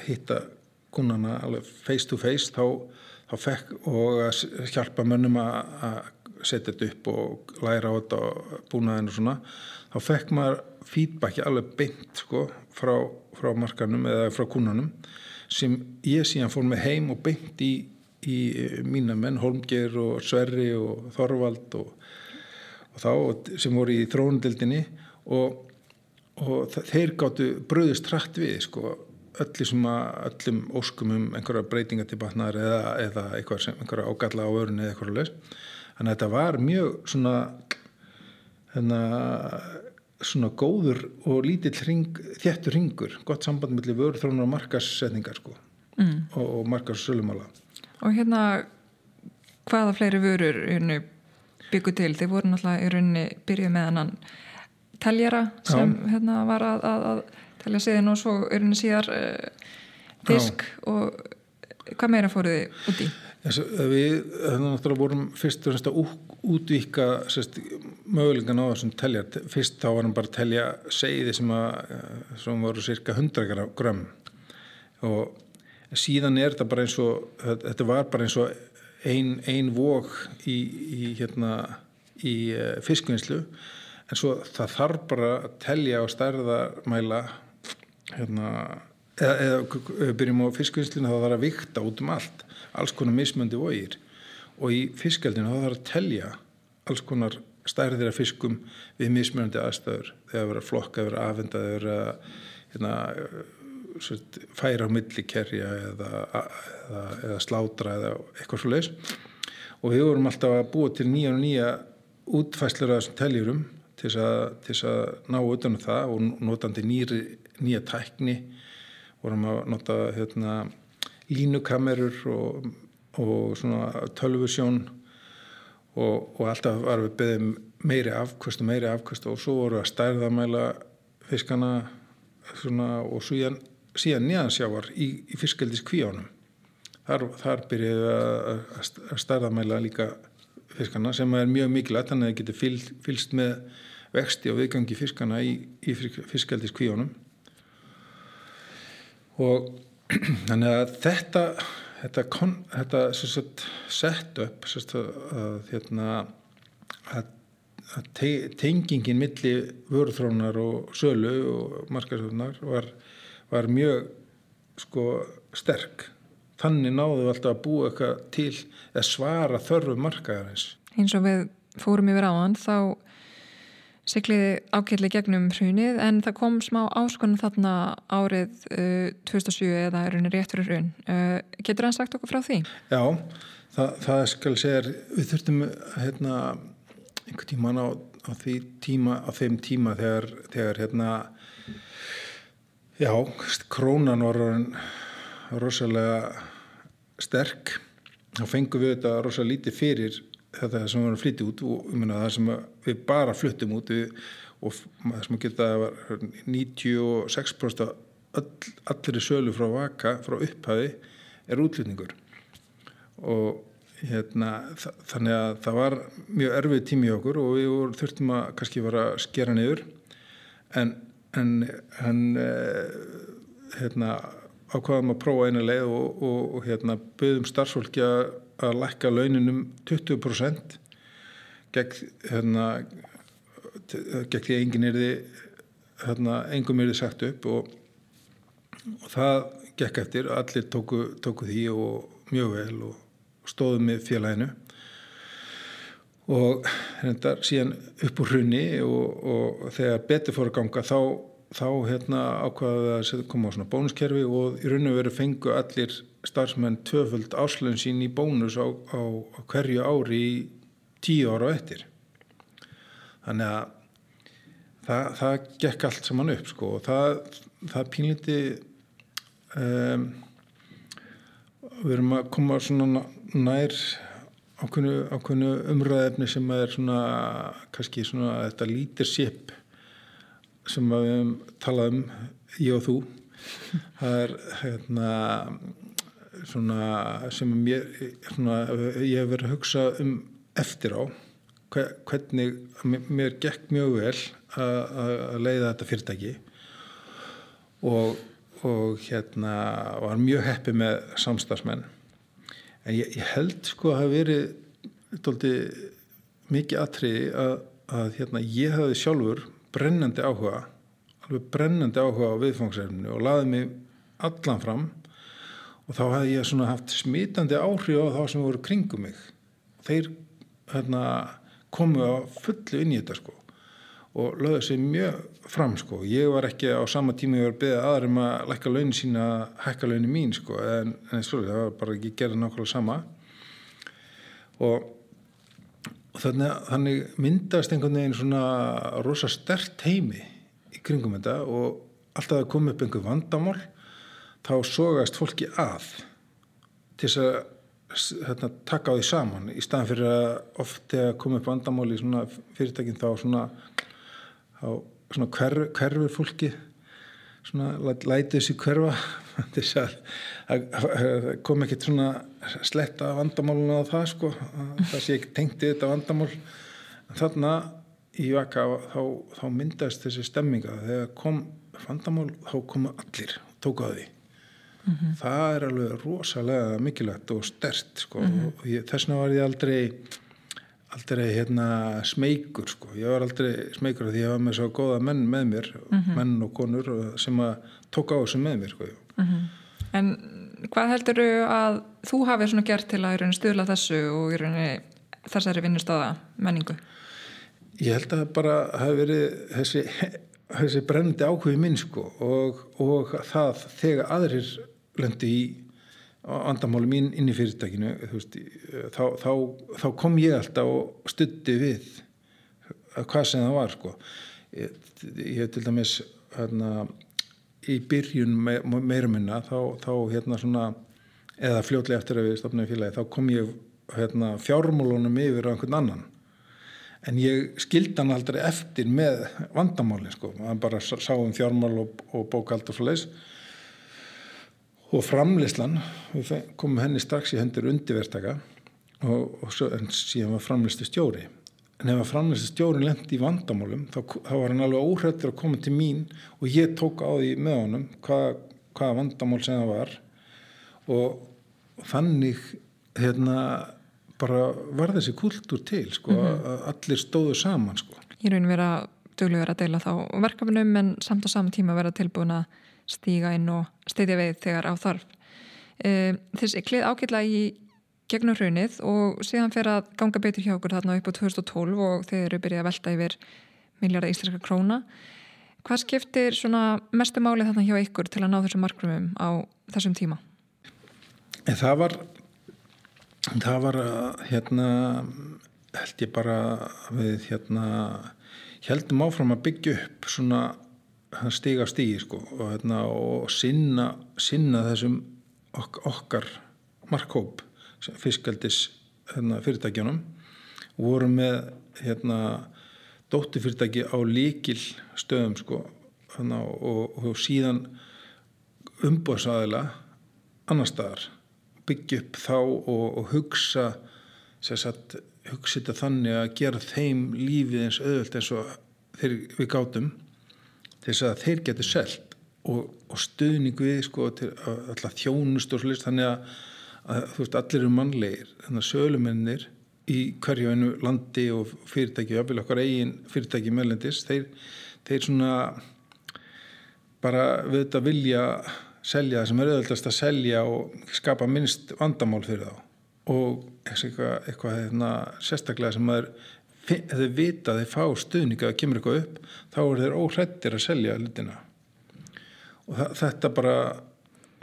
hitta kúnana alveg face to face þá fekk og að hjálpa mönnum að setja þetta upp og læra á þetta og búnaðinu og svona þá fekk maður feedbacki alveg beint sko frá, frá markanum eða frá kúnanum sem ég síðan fór með heim og beint í, í mína menn Holmgeir og Sverri og Þorvald og, og þá sem voru í þrónundildinni og, og þeir gáttu bröðist hratt við sko öllum, öllum óskum um einhverja breytinga til batnar eða, eða einhverja, einhverja ágalla á örunni eða eitthvað leys. Þannig að þetta var mjög svona, hérna, svona góður og lítill ring, þjættur ringur, gott samband mellir vörðrónar og markassetningar sko mm. og, og markassölumála. Og hérna, hvaða fleiri vörur byggu til? Þeir voru náttúrulega í rauninni byrjuð með annan teljara sem Já. hérna var að, að, að telja siðin og svo henni síðar uh, disk Já. og hvað meira fóruði úti? Þessu, við náttúrulega vorum fyrst og að útvíka mögulegan á þessum teljar fyrst þá varum bara að telja segði sem, að, eh, sem voru cirka 100 gram og síðan er þetta bara eins og þetta var bara eins og ein, ein vok í, í, hérna, í eh, fiskvinnslu en svo það þarf bara að telja og stærðarmæla hérna, eða, eða byrjum á fiskvinnslinu þá þarf að vikta út um allt alls konar mismöndi vógir og í fiskaldinu þá þarf að telja alls konar stærðir af fiskum við mismöndi aðstæður. Þegar vera flokka, vera afhenda þegar hérna, færa á millikerja eða, eða, eða slátra eða eitthvað svo leiðs og við vorum alltaf að búa til nýja og nýja útfæslur af þessum teljurum til þess að ná utan um það og notandi nýri nýja tækni. Vorum að nota hérna, línukamerur og, og tölvusjón og, og alltaf var við beðið meiri afkvöst og meiri afkvöst og svo voru að stærðamæla fiskana svona, og síðan, síðan nýjansjávar í, í fiskaldis kvíánum þar, þar byrjuðu að, að stærðamæla líka fiskana sem er mjög mikilvægt þannig að það getur fylg, fylgst með vexti og viðgangi fiskana í, í fiskaldis kvíánum og þannig að þetta þetta, þetta set up sagt, að, hérna, að, að te, tengingin milli vörðrónar og sölu og markarsöfnar var, var mjög sko, sterk. Þannig náðu við alltaf að búa eitthvað til að svara þörfu markaðarins. Eins og við fórum yfir á hann þá Sigliði ákvelli gegnum hrunið en það kom smá áskonum þarna árið uh, 2007 eða er henni rétt fyrir hrun. Uh, getur hann sagt okkur frá því? Já, það, það skal segja, við þurftum hérna einhvern tíman á, á tíma á þeim tíma þegar, þegar hérna já, krónan var rosalega sterk þá fengum við þetta rosalega lítið fyrir þetta sem við varum flytja út og meina það sem við bara fluttum út við, og það sem að geta 96% all, allir í sölu frá vaka frá upphafi er útlutningur og hérna, þannig að það var mjög erfið tími í okkur og við voru, þurftum að kannski vera að skera niður. En, en, en eh, hérna, ákvaðum að prófa eina leið og, og, og hérna, byggðum starfsfólki að, að lækka launinum 20% gegn, hérna, gegn því að enginn er því hérna, engum er því sagt upp og, og það gekk eftir, allir tóku, tóku því og mjög vel og stóðum með félaginu. Og hérna síðan upp úr hrunni og, og þegar betur fór að ganga þá, þá hérna ákvaða að koma á svona bónuskerfi og í raun og veru fengu allir starfsmenn tvöföld áslun sín í bónus á, á, á hverju ári í tíu ára og eftir. Þannig að það, það gekk allt saman upp sko og það, það pínliti um, við erum að koma svona nær ákveðnu, umræðefni sem er svona kannski svona þetta leadership sem við hefum talað um ég og þú. Það er hérna svona sem mér svona, ég hef verið að hugsa um eftir á hvernig mér gekk mjög vel að leiða þetta fyrirtæki. Og, og hérna var mjög heppi með samstagsmenn en ég, ég held sko að það verið tólti mikið atriði að, að hérna, ég hafi sjálfur brennandi áhuga alveg brennandi áhuga á viðfangsefninu og laði mig allan fram. Og þá hefði ég svona haft smitandi áhrif á þá sem voru kringum mig. Þeir hérna, komu á fullu inn í þetta sko og lögði sér mjög fram sko. Ég var ekki á sama tíma ég var að beða aðrum að lækka launin sína hækka launin mín sko en, en svo, það var bara ekki gerða nákvæmlega sama. Og, og þannig, þannig myndast einhvern veginn svona rosa stert heimi í kringum þetta og alltaf að koma upp einhver vandamál þá sogast fólki að til þess að hérna, taka á því saman. Í staðan fyrir að oft þegar koma upp vandamál í svona fyrirtækinn þá svona svona hver, hverfur fólki svona lætið þessi hverfa þess að, að, að kom ekki svona sletta vandamáluna á það sko það sé ekki tengtið þetta vandamál en þarna í vaka þá, þá myndast þessi stemminga þegar kom vandamál þá komu allir tóku að því mm -hmm. það er alveg rosalega mikilvægt og stert sko mm -hmm. og ég, þess vegna var ég aldrei aldrei hérna smeykur sko, ég var aldrei smeykur því ég var með svo góða menn með mér mm -hmm. menn og konur sem að tóka á þessu með mér sko mm -hmm. En hvað heldur þú að þú hafið svona gert til að stuðla þessu og þessari vinnustada menningu? Ég held að bara hafi verið þessi, þessi brendi áhugi minn sko og, og það þegar aðrir lendi í vandamáli mín inn í fyrirtækinu veist, þá, þá, þá kom ég alltaf og stutti við hvað sem það var sko. ég, ég til dæmis hérna, í byrjun me, meira minna þá, þá hérna svona eða fljótlega eftir að við stopnaði félagi þá kom ég hérna, fjármálunum yfir á einhvern annan. En ég skildi hann aldrei eftir með vandamáli sko, hann bara sá um fjármál og, og bókald og svo leiðs og framleyslan, við komum henni strax í hendur undirvertaka og, og svo, en síðan var framleystu stjóri en ef að framleystu stjórin lendi í vandamálum þá, þá var hann alveg óhrættur að koma til mín og ég tók á því með honum hvað, hvaða vandamál sem það var og, þannig hérna bara var þessi kultúr til sko, mm -hmm. að allir stóðu saman sko. Ég raun vera duglegur að deila þá verkefnum en samt á saman tíma vera tilbúin að stíga inn og steytja veið þegar á þarf. E, þessi klið ákveðla í gegnum hrunið og síðan fer að ganga betur hjá okkur þarna upp á 2012 og þeir eru byrjað að velta yfir miljardar íslenska króna. Hvað skiptir mestu máli þarna hjá ykkur til að ná þessum markgrumum á þessum tíma? En það var það var hérna held ég bara við hérna heldum áfram að byggja upp svona stiga stígi sko og, hérna, og sinna, sinna þessum ok okkar markhóp fiskaldis hérna, fyrirtækjunum. Og vorum með hérna, dóttifyrirtæki á líkil stöðum sko hérna, og, og síðan umbóðsæðila annar staðar. Byggja upp þá og, og hugsa sagt, hugsa þetta þannig að gera þeim lífið eins auðvöld eins og þeir, við gátum þess að þeir getur selt og, og stuðning við sko til alltaf þjónust og slist þannig að, að þú veist allir eru mannlegir. Þannig að sölumennir í hverju einu landi og fyrirtæki og okkar eigin fyrirtæki meðlendis þeir, þeir svona bara við þetta vilja selja það sem er auðvitaðst að selja og skapa minnst vandamál fyrir þá. Og eitthvað, eitthvað hefna, sérstaklega sem maður þeir vita, þeir fá stuðninga að kemur eitthvað upp, þá er þeir óhrættir að selja hlutina. Og þetta bara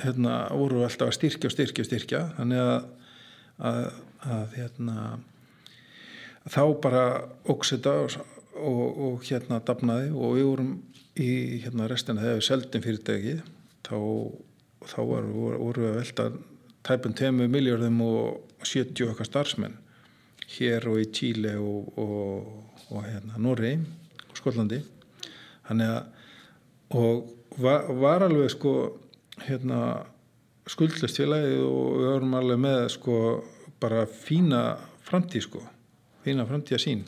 hérna, voru alltaf að styrkja og styrkja og styrkja. Þannig að, að, að hérna, þá bara óksita og, og, og hérna dafnaði. Og við vorum í hérna restina þegar við seldum fyrirtækið þá, þá voru, voru við að velta tæpun temu miljardum og 70 okkar starfsmenn hér og í Tíli og, og, og hérna, Norri og Skollandi að og var, var alveg sko hérna skuldlust félagi og við vorum alveg með sko bara fína framtíð sko. Fína framtíða sín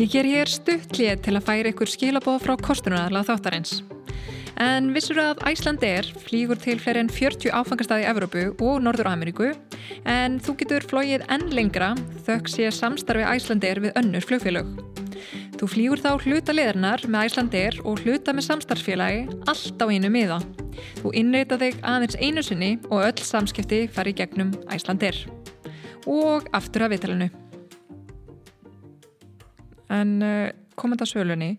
Ég ger hér stuttlið til að færa ykkur skilabóð frá kostunarlega þáttarins. En vissur að Æsland er flýgur til fleiri en 40 áfangastæði í Evrópu og Norður Ameríku en þú getur flóið enn lengra þökk sé samstarfi Æslandir við önnur flugfélög. Þú flýgur þá hluta leðarnar með Æslandir og hluta með samstarfsfélagi allt á einu miða. Þú innreita þig aðeins einu sinni og öll samskipti fari gegnum Æslandir. Og aftur að viðtalinu en uh, komandi að sölunni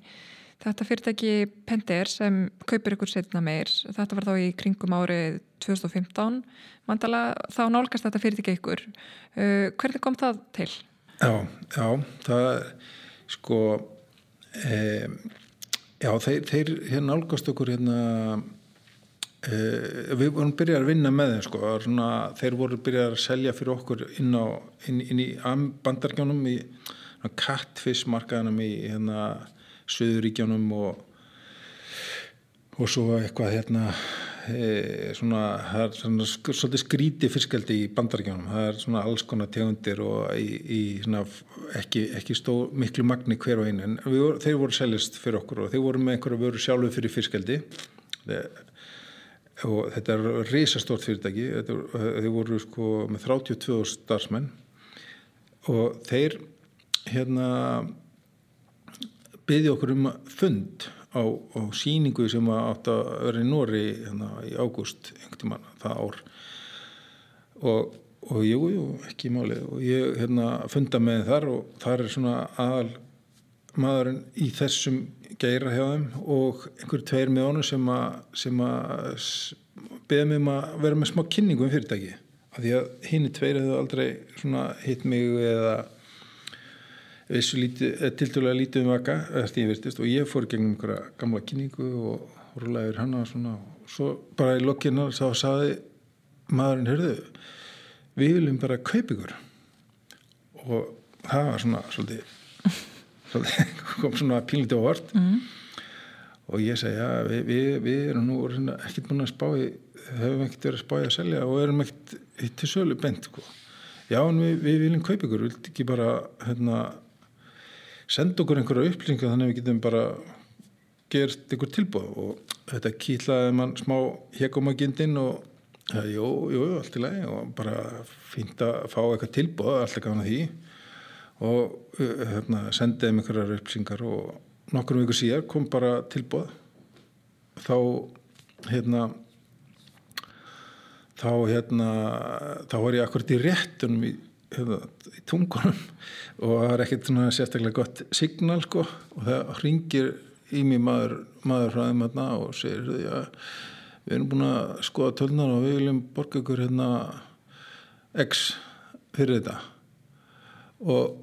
þetta fyrirtæki Pender sem kaupir ykkur setna meir þetta var þá í kringum árið 2015 mandala þá nálgast þetta fyrirtæki ykkur uh, hvernig kom það til? Já, já það sko e, já þeir, þeir hérna nálgast okkur hérna e, við vorum byrjað að vinna með þeim sko svona, þeir voru byrjað að selja fyrir okkur inn, á, inn, inn í bandargjónum í kattfissmarkaðanum í hérna Suðuríkjónum og og svo eitthvað hérna e, svona, það er svona svolítið skríti fiskaldi í bandaríkjónum það er svona alls konar tegundir og í, í svona ekki, ekki stó miklu magni hver og einu en vor, þeir voru seljast fyrir okkur og þeir voru með einhverju vöru sjálfu fyrir fiskaldi og þetta er risastórt fyrirtæki. Þeir voru sko með 32 starfsmenn. Og þeir hérna byggði okkur um fund á, á síningu sem átt að vera í Nóri hérna, í ágúst það ár. Og, og jú, jú, ekki málið. Og ég hérna, funda með þar og þar er svona aðal maðurinn í þessum geira hjá þeim og einhverju tveir með honum sem að, að beða mig um að vera með smá kynningu um fyrirtæki af því að hinn í tveir hefur aldrei hitt mig eða þessu eh, tildulega lítið um vaka ég virtist og ég fór gegnum einhverja gamla kynningu og rúlaði yfir hana og svona og svo bara í lokkina þá saði maðurinn, heyrðu við viljum bara kaup ykkur. Og það var svona svolítið, svolítið kom svona pínlítið á vort mm og ég segi, já, við, við, við erum nú ekkert búin að spá í höfum ekkert verið að spá í að selja og erum ekkert til sölu bent sko. já, en við, við viljum kaup ykkur, vilt ekki bara hérna senda okkur einhverja upplýsingu þannig að við getum bara gert einhver tilbúð og þetta kýtlaði mann smá hekumagindin og jú, jú, allt í lagi og bara fínt að fá eitthvað tilbúð alltaf gana því. Og hérna, sendiði með einhverjar upplýsingar og nokkur um ykkur síðar kom bara tilbúð þá hérna þá hérna þá var ég akkurat í réttunum í í tungunum og það er ekkert svona sérstaklega gott signal sko. Og það ringir í mig maður, maður frá þeim hérna og segir að við erum búin að skoða tölnar og við viljum borga ykkur hérna X fyrir þetta. Og,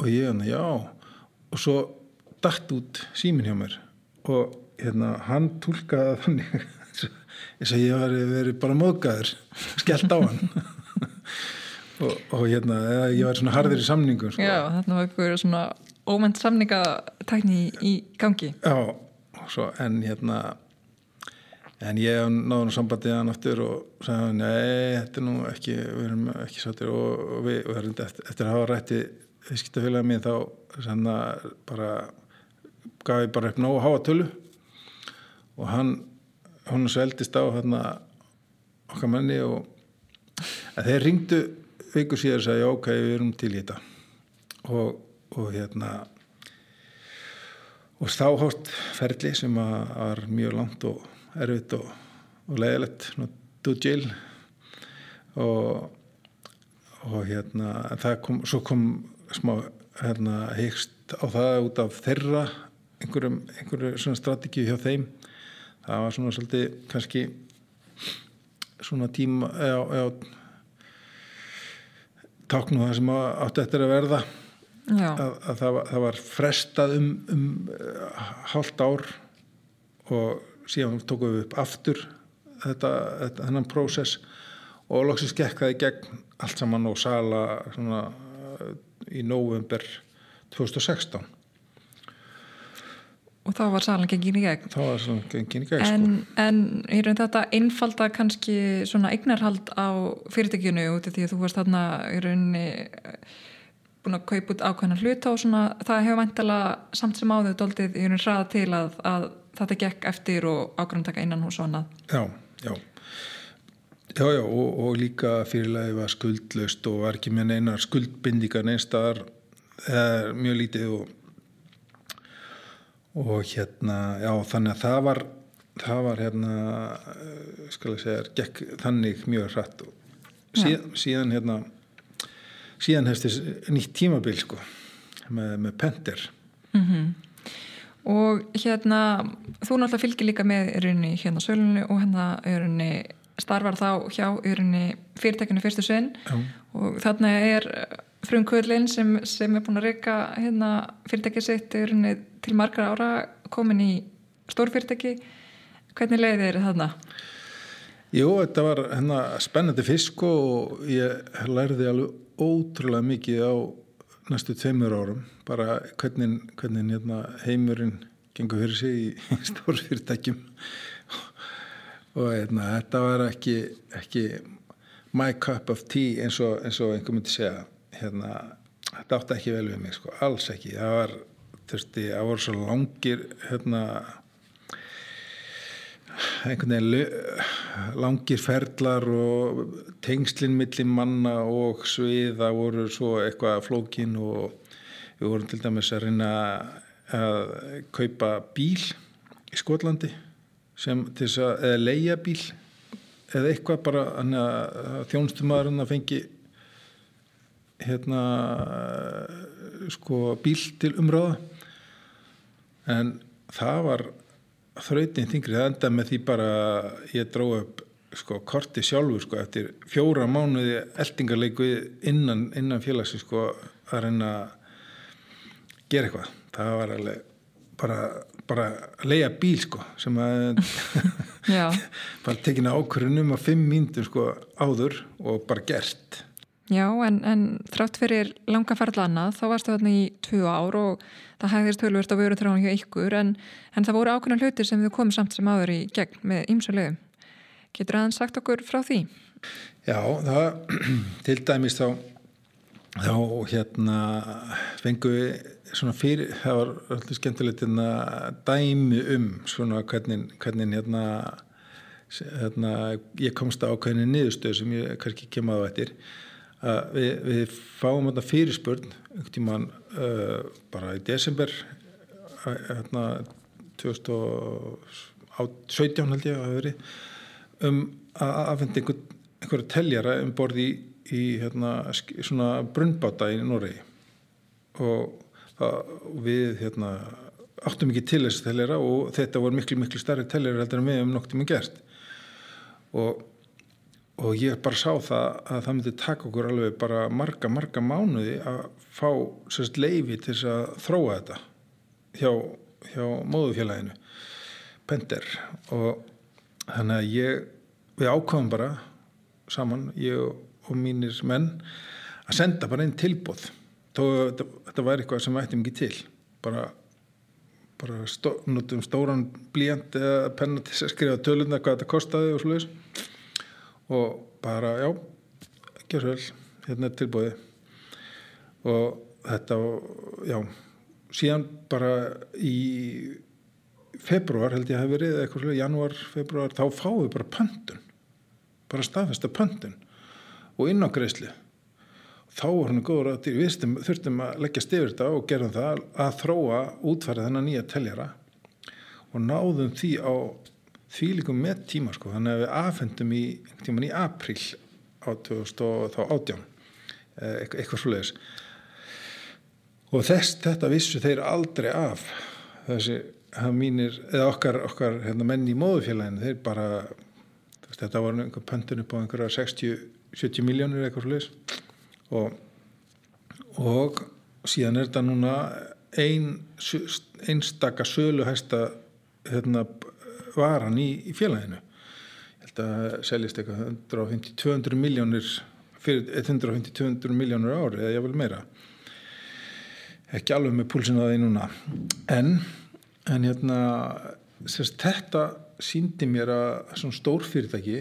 og ég hérna já. Og svo dætt út símin hjá mér og hérna hann tólkaði þannig. Eins og ég var verið bara móðgæður skellt á hann og, og hérna ég var svona harður í samningum sko. Já, þarna var ykkur svona ómend samningatækni í, í gangi. Já, svo, en hérna en ég náðu nú sambandið hann aftur og sagði hann, nei, þetta er nú ekki við erum ekki sáttir. Og, og við, við erum eftir, eftir að hafa rætti viðskiptafélagið mér þá sanna, bara gaf ég bara upp nógu að háa tölu. Og hann hún sveldist á hérna okkar manni og þeir ringdu viku síðan sagði ok, við erum til í þetta. Og, og hérna og þá hótt ferli sem var mjög langt og erfitt og, og leiðilegt jail og, og hérna kom, svo kom smá hérna hyggst á það út af þeirra einhverjum, einhverju svona strategíu hjá þeim. Það var svona svolítið kannski svona tíma eða, eða táknu það sem átti eftir að verða. Að, að það, var, það var frestað um, um hálft ár og síðan tókum við upp aftur þetta, þetta hennan prósess og loksist gekk það í gegn allt saman og sala svona, í november 2016 og þá var salan gengin í gegn. Þá var salan gengin í gegn en, sko. en er þetta einfalda kannski svona eignarhald á fyrirtækjunu út af því að þú varst þarna í rauninni eh, búin að kaupa út ákveðna hluta og svona það hefur vantala samt sem áður doldið í rauninni hraða til að, að þetta gekk eftir og ákveðantaka innan og annað. Já, já. Já, já, og, og líka fyrirlega var skuldlaust og var ekki með neina skuldbindíkar neinstaðar mjög lítið og og hérna, já þannig að það var það var hérna skal ég segja, gekk þannig mjög hratt. Og síðan, síðan hérna síðan hefstis nýtt tímabil sko með, með Penter. Mm -hmm. og hérna þú náttúrulega fylgir líka með rauninni hérna sölunni og hérna rauninni starfar þá hjá rauninni fyrirtekinu fyrstu sinn. Og þarna er frumkvöldin sem, sem er búin að reyka hérna fyrirtekið sitt til margra ára komin í stórfyrirtæki. Hvernig leiði þeir þarna? Jú, þetta var hérna spennandi fisk og ég lærði alveg ótrúlega mikið á næstu tveimur árum. Bara hvernig, hvernig hérna, heimurinn gengur fyrir sig í stórfyrirtækjum. Og hérna, þetta var ekki, ekki my cup of tea eins og, eins og einhver myndi segja hérna, þetta átti ekki vel við mig sko, alls ekki. Það var þurfti, það voru svo langir hérna einhvern veginn langir ferlar og tengslinn millir manna og sviða voru svo eitthvað flókin og við vorum til dæmis að reyna að kaupa bíl í Skotlandi sem til þess að, eða leia bíl eða eitthvað bara þjónstumæðurinn að fengi hérna sko bíl til umröða en það var þrautin þingri, það enda með því bara ég dró upp sko korti sjálfur sko eftir fjóra mánuði eldingarleiku innan, innan félagsi sko að reyna að gera eitthvað. Það var alveg bara, bara leia bíl sko sem að bara tekina ákvörðunum að fimm mínutur sko áður og bara gert Já, en, en þrátt fyrir langa ferðla annað, þá varstu þarna í tvö ár og það hægðist tölvist á vöru þráðan hjá ykkur, en, en það voru ákveðna hlutir sem við komum samt sem aður í gegn með ymsulegum. Getur aðeins sagt okkur frá því? Já, það til dæmis þá þá hérna fengu við svona fyrir, það var alltaf skemmtilegt hérna dæmi um svona hvernig, hvernig hérna, hérna ég komst á ákveðinni niðurstöð sem ég kannski kemaði á eftir að við, við fáum þetta fyrirspörn einhvern tíman uh, bara í desember hérna 2017 held ég að hafa verið um að aðfenda einhver, einhverju teljara um borði í, í hérna, svona brunnbáta í Noregi. Og það, við hérna áttum ekki til þessi tellera og þetta voru miklu, miklu starri tellera heldur en við hefum noktið minn gert. Og, og ég bara sá það að það myndi taka okkur alveg bara marga, marga mánuði að fá sérst leifi til þess að þróa þetta hjá, hjá móðufélaginu Pender og þannig að ég við ákvæmum bara saman, ég og mínir menn að senda bara einn tilbúð þó þetta, þetta væri eitthvað sem vættum ekki til. Bara, bara stó, notum stóran blíjant eða penna til að skrifa tölunda hvað þetta kostiði og slúðis og bara já gjör vel, hérna er tilbúði og þetta já, síðan bara í februar held ég að hef verið eitthvað slúið, januar, februar þá fáum við bara pöntun. Bara staðfesta pöntun og inn á greiðslu þá var hann góður að við þurftum að leggja stifir þetta og gerðum það að þróa útfærið þennan nýja teljara og náðum því á því líkum með tíma sko. Þannig að við afhendum í, í april á 2018 eh, eitthvað svoleiðis. Og þess þetta vissu þeir aldrei af. Þessi mínir, eða okkar, okkar hérna, menn í móðufélaginu þeir bara þetta var einhver pöntun upp á einhverja 60-70 miljónir eitthvað sluðis og, og síðan er þetta núna ein, einstaka söluhæsta hérna, varan í, í félaginu. Ég held að seljist eitthvað 150-200 miljónir fyrir 150-200 miljónir ári eða ég vil meira. Ekki alveg með púlsinu að því núna. En, en hérna sérst, þetta síndi mér að svona stórfyrirtæki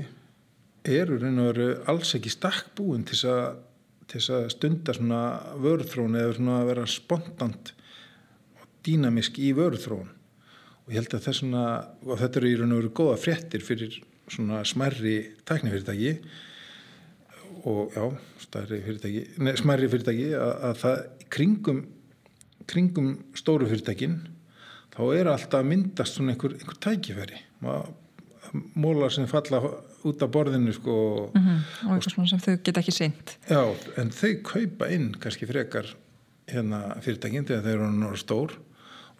eru reyn og veru alls ekki stakk búin til þess að stunda svona vörðrón eða svona vera spontant og dýnamisk í vörðrón og ég held að þessuna og þetta eru í raun og veru góða fréttir fyrir svona smærri tæknifyrirtæki og já, fyrirtæki, nei, smærri fyrirtæki að, að það kringum kringum stóru fyrirtækin þá er alltaf myndast svona einhver, einhver tækifæri mólar sem falla út af borðinu sko, mm -hmm. og eitthvað svona sem þau geta ekki seint já, en þau kaupa inn kannski frekar hérna fyrirtækinn þegar þau eru náttúrulega stór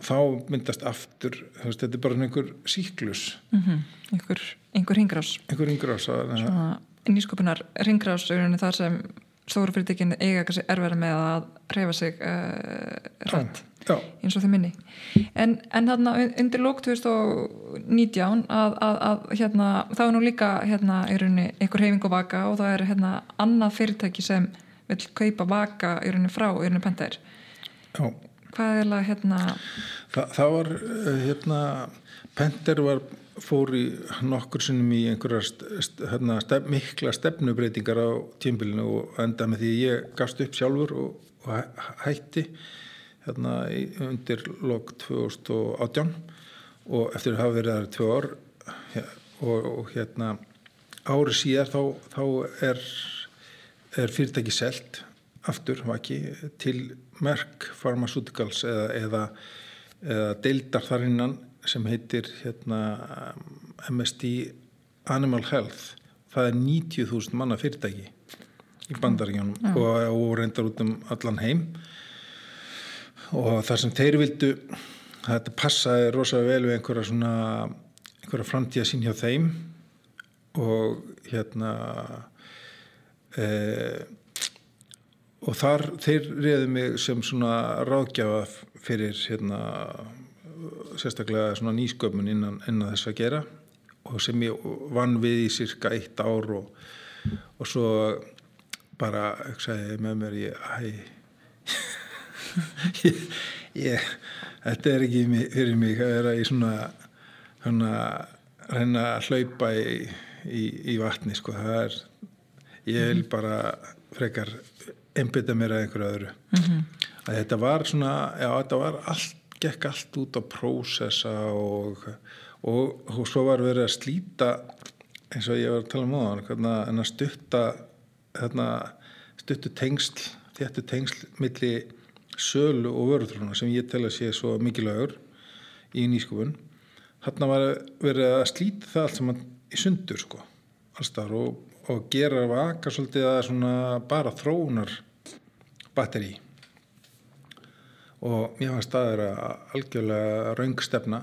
þá myndast aftur veist, þetta er bara einhver síklus mm -hmm. einhver, einhver ringrás einhver ringrás nýsköpunar ringrás þar sem stóru fyrirtækinn eiga erfæra með að reyfa sig uh, rætt Já. eins og þau minni en, en þarna undir lók 2019 að, að, að hérna, þá er nú líka hérna, einhver hefing og vaka og það er hérna, annað fyrirtæki sem vil kaupa vaka frá Pender Já. Hvað er það hérna? Þa, það var eh, hérna Pender var fór í nokkur sinnum í einhverja st hérna, stef, mikla stefnubreitingar á tímbilinu og enda með því ég gafst upp sjálfur og, og hætti hérna undir lok 2018 og eftir að hafa verið þar tvö ár og, og hérna árið síðar þá, þá er, er fyrirtæki selt aftur, vaki, til Merck Pharmaceuticals eða, eða, eða deildar þar innan sem heitir hérna, MSD Animal Health. Það er 90.000 manna fyrirtæki í bandaríkjónum mm. og, og reyndar út um allan heim. Og það sem þeir vildu þetta passaði rosalega vel við einhverja svona einhverja framtíða sín hjá þeim. Og hérna e, og þar þeir reyði mig sem svona ráðgjafa fyrir hérna sérstaklega svona nýsköpun innan, innan þess að gera og sem ég vann við í cirka eitt ár og, og svo bara hugsaði með mér ég, ég, ég, þetta er ekki fyrir mig að vera í svona, svona reyna að hlaupa í, í, í vatni sko. Það er ég vil bara frekar einbita mér að einhverju öðru mm -hmm. að þetta var svona já þetta var allt, gekk allt út á prósessa og, og, og svo var verið að slíta eins og ég var að tala um það en að stutta þarna, stuttu tengsl þetta tengsl milli sölu og vörðruna sem ég tel að sé svo mikilvægur í nýskupun hann var verið að slíta það allt saman í sundur sko allstar og, og gera vaka svolítið að svona bara þróunar batteri og mér fannst það er algjörlega raungstefna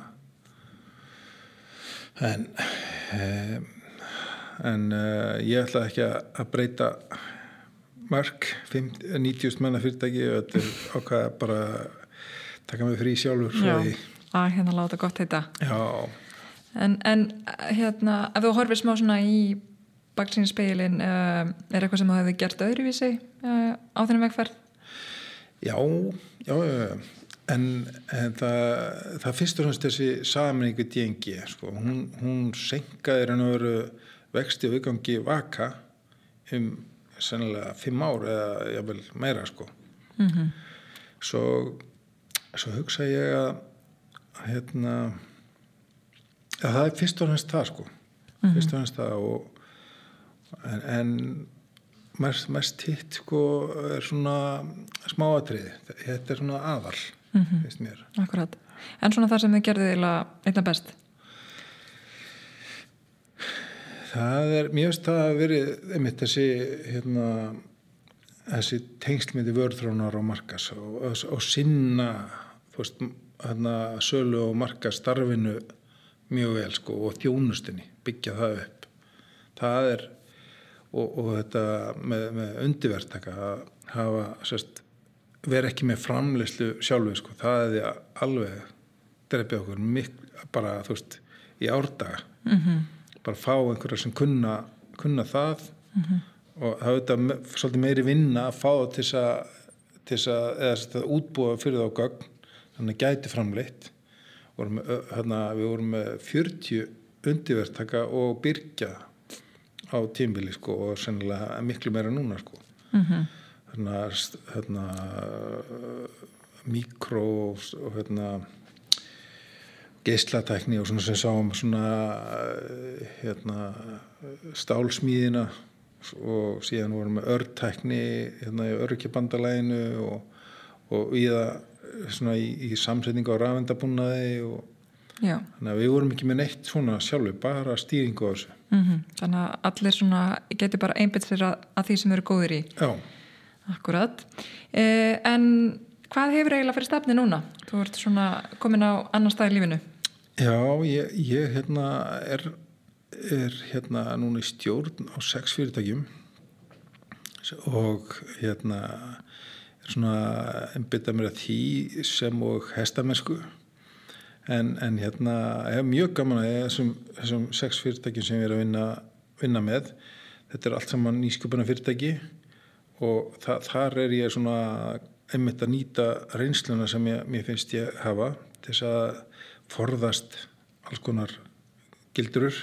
en en uh, ég ætla ekki að breyta mark 90 manna fyrirtæki og þetta er ákvað bara taka mig frí sjálfur Já, að hérna láta gott heita. Já. En, en hérna, ef þú horfið smá svona í baksínspeilin uh, er eitthvað sem þú hefði gert öðruvísi uh, á þennum vegferð? Já, já, en, en það, það fyrst og fremst þessi saminningu DNG, sko, hún, hún senkaði raun og veru vexti og viðgangi vaka um sennilega fimm ár eða jável meira, sko. Mm -hmm. Svo, svo hugsa ég að, hérna, að það er fyrst og fremst það, sko, mm -hmm. fyrst og fremst það og en, en mest, mest hitt sko er svona smáatriði, þetta er svona aðal mm -hmm. finnst mér. Akkurat, en svona það sem þið gerðið einlega best? Það er, finnst það að verið einmitt þessi hérna, þessi tengslmyndi vörðrónar og markas og, og, og sinna veist, hérna sölu og markas starfinu mjög vel sko og þjónustinni byggja það upp. Það er og, og þetta með, með undirvertaka að hafa sérst, vera ekki með framleyslu sjálfu sko, það er alveg drefið okkur miklu, bara þú veist í árdaga. Mm -hmm bara fá einhverja sem kunna, kunna það. Mm -hmm. og það þetta svolítið meiri vinna að fá til þess að, eða þess að útbúa fyrir þá gögn, þannig að gæti framleitt. Vorum, hérna, við vorum með 40 undirvertaka og byrkja á tímbili sko og sennilega miklu meira núna sko mm -hmm. að hérna, mikró og hérna geislatækni og svona sem sáum svona hérna, stálsmíðina og síðan vorum við örtækni hérna í örkjabandalæginu og, og í það svona í, í samsetningu á rafendabúnaði og Já. þannig að við vorum ekki með neitt svona sjálfur, bara stýringu á þessu mm -hmm. Þannig að allir svona getur bara einbit sér að, að því sem eru góðir í Já Akkurat eh, En hvað hefur eiginlega fyrir stefni núna? Þú ert svona komin á annan stað í lífinu Já, ég, ég hérna er, er hérna núna í stjórn á sex fyrirtækjum og hérna er svona einbitað mér að því sem og hestamennsku en, en hérna ég hef mjög gaman að þessum, þessum sex fyrirtækjum sem ég er að vinna, vinna með. Þetta er allt saman nýsköpuna fyrirtæki og það, þar er ég svona einmitt að nýta reynsluna sem ég, mér finnst ég hafa þess að forðast alls konar gildurur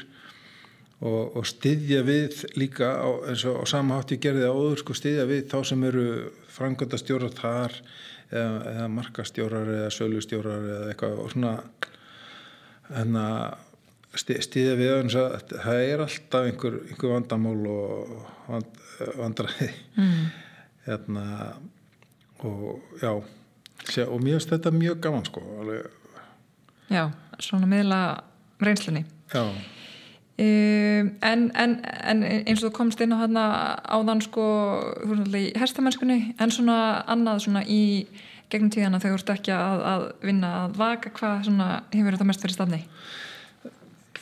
og, og styðja við líka á, eins og á samahátt ég gerði áður sko styðja við þá sem eru frangöndastjórar þar eða, eða markastjórar eða sölustjórar eða eitthvað og svona hérna stiðja við að það er alltaf einhver, einhver vandamál og vand, vandræði. Mm. hérna og já og mér finnst þetta mjög gaman sko alveg. Já, svona miðla reynslunni. Já um, en, en, en eins og þú komst inn á hana áðan sko í herstamennskunni en svona annað svona í gegnum tíðana þegar þú ert ekki að, að vinna að vaka, hvað svona hefur þetta mest fyrir stafni?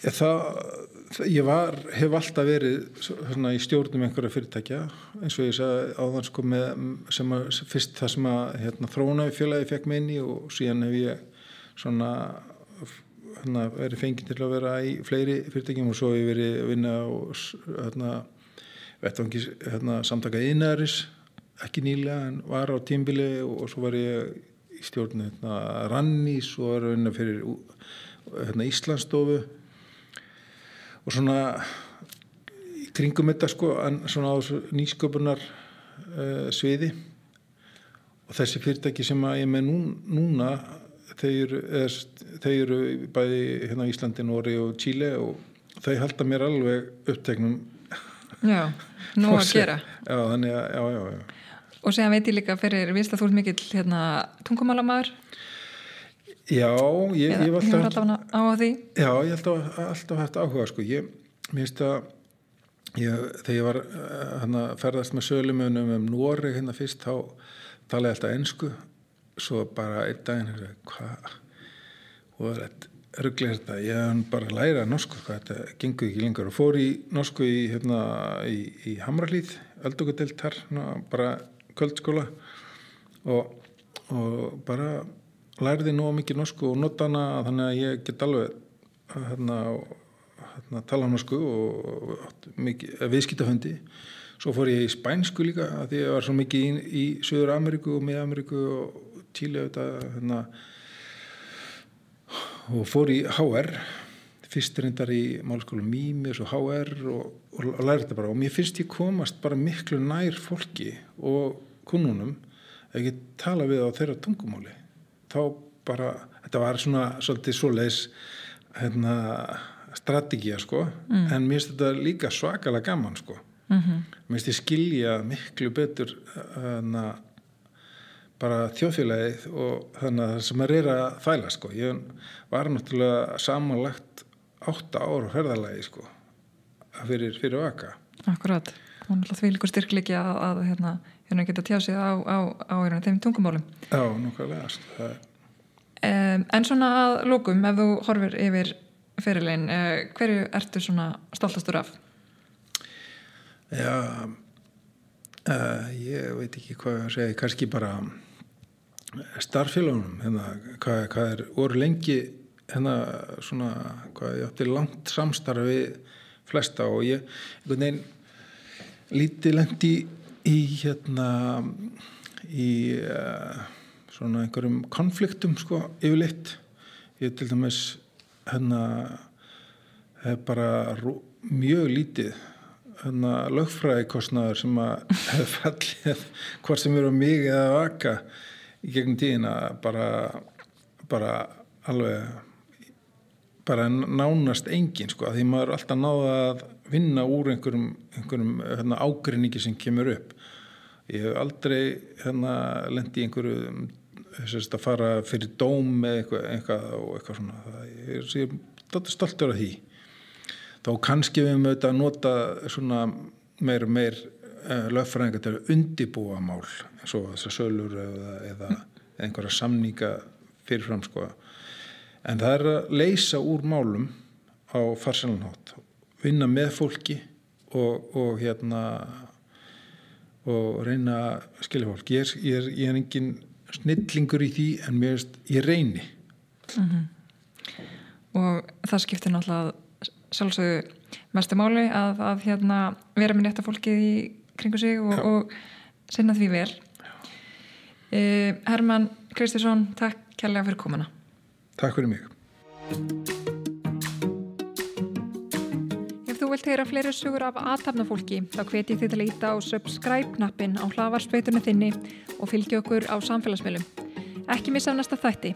Það, ég var, hef alltaf verið svona í stjórnum einhverja fyrirtækja eins og ég sagði áðan sko með sem að fyrst það sem að hérna, þrónaði fjölaði fekk með inn í og síðan hef ég svona hérna, verið fengið til að vera í fleiri fyrirtækjum og svo hefur ég verið að vinna og hérna, vettvangi hérna, samtaka einæris ekki nýlega en var á tímbili og svo var ég í stjórn hérna, Rannís og var að vinna fyrir hérna, Íslandsstofu. Og svona í kringum þetta sko svona á nýsköpunar uh, sviði. Og þessi fyrirtæki sem að ég með nú, núna þau eru, þau eru bæði hérna Íslandi, Nóri og Tíli og þau halda mér alveg upptegnum Já, nú að gera. Já, þannig að, já, já, já. Og segja veit ég líka fyrir, viðst að þú ert mikill hérna, tungumálamæður Já, ég, ég var alltaf alltaf á því? Já, ég held að alltaf hægt áhuga sko, ég minnst að ég, þegar ég var hérna, ferðast með sölumunum um Nóri hérna fyrst, þá talaði alltaf ennsku svo bara einn daginn hvað og þetta rugglega þetta, ég hef bara að læra norsku, hvað þetta gengur ekki lengur. Og fór í norsku í, hérna, í, í Hamralíð, öldugudelt þar, bara kvöldskóla. Og, og bara læriði nú mikið norsku og nota hana þannig að ég get alveg hérna, hérna tala norsku og, og viðskiptaföndi svo fór ég í spænsku líka að ég var svo mikið í, í Söður Ameríku og Mið-Ameríku og Tíli hérna og fór í HR fyrst reyndar í málskólu Mímis og HR og, og, og lærði þetta bara og mér finnst ég komast bara miklu nær fólki og kunnunum ef ég tala við á þeirra tungumáli þá bara, þetta var svona svolítið svoleiðis hérna, strategía sko mm. en mér finnst þetta líka svakalega gaman sko mm -hmm. mér finnst ég skilja miklu betur hérna bara þjóðfélagið og þannig að það sem er að þæla sko. Ég var náttúrulega samanlagt átta ára ferðalagi sko fyrir, fyrir vaka. Akkurat, og náttúrulega því líkur styrkliki að, að hérna, hérna geta tjá sig á, á, á hérna, þeim tungumálum. Já, nákvæmlega. Það... Um, en svona að lókum, ef þú horfir yfir fyrirlegin, uh, hverju ertu svona stoltastur af? Já, uh, ég veit ekki hvað að segja, kannski bara starffélagunum hérna, hvað, hvað er voru lengi hérna svona hvað ég átti langt samstarfi flesta og ég einhvern veginn lítið lendi í hérna í uh, svona einhverjum konfliktum sko yfirleitt. Ég til dæmis hérna hef bara mjög lítið hérna lögfræðikostnaður sem að hef fallið hvort sem eru mig eða vaka í gegnum tíðina bara, bara alveg bara nánast engin sko því maður er alltaf náða að vinna úr einhverjum, einhverjum hérna, ágrinningi sem kemur upp. Ég hef aldrei hérna, lendi í einhverju að fara fyrir dóm með eitthvað, eitthvað og eitthvað svona. Það, ég er stoltur af því. Þá kannski við höfum auðvitað að nota svona meir og meir uh, lögfræðingar til að undibúa mál eins og þessar sölur eða, eða einhverja samninga fyrirfram sko. En það er að leysa úr málum á farsalanhátt vinna með fólki og, og hérna og reyna að skilja fólk. Ég er, ég er, ég er engin snillingur í því en mér veist, ég reyni. Mm -hmm. og það skiptir náttúrulega sjálfsögðu mestu máli að, að hérna, vera með netta fólkið í kringu sig og, og sinna því vel Eh, Herman Kristjánsson, takk kærlega fyrir komuna. Takk fyrir mig. Ef þú vilt heyra fleiri sugur af aðtapnafólki þá hveti þið til að íta á subscribe-knappin á hlavarspeitunni þinni og fylgja okkur á samfélagsmiðlum. Ekki missa næsta þætti.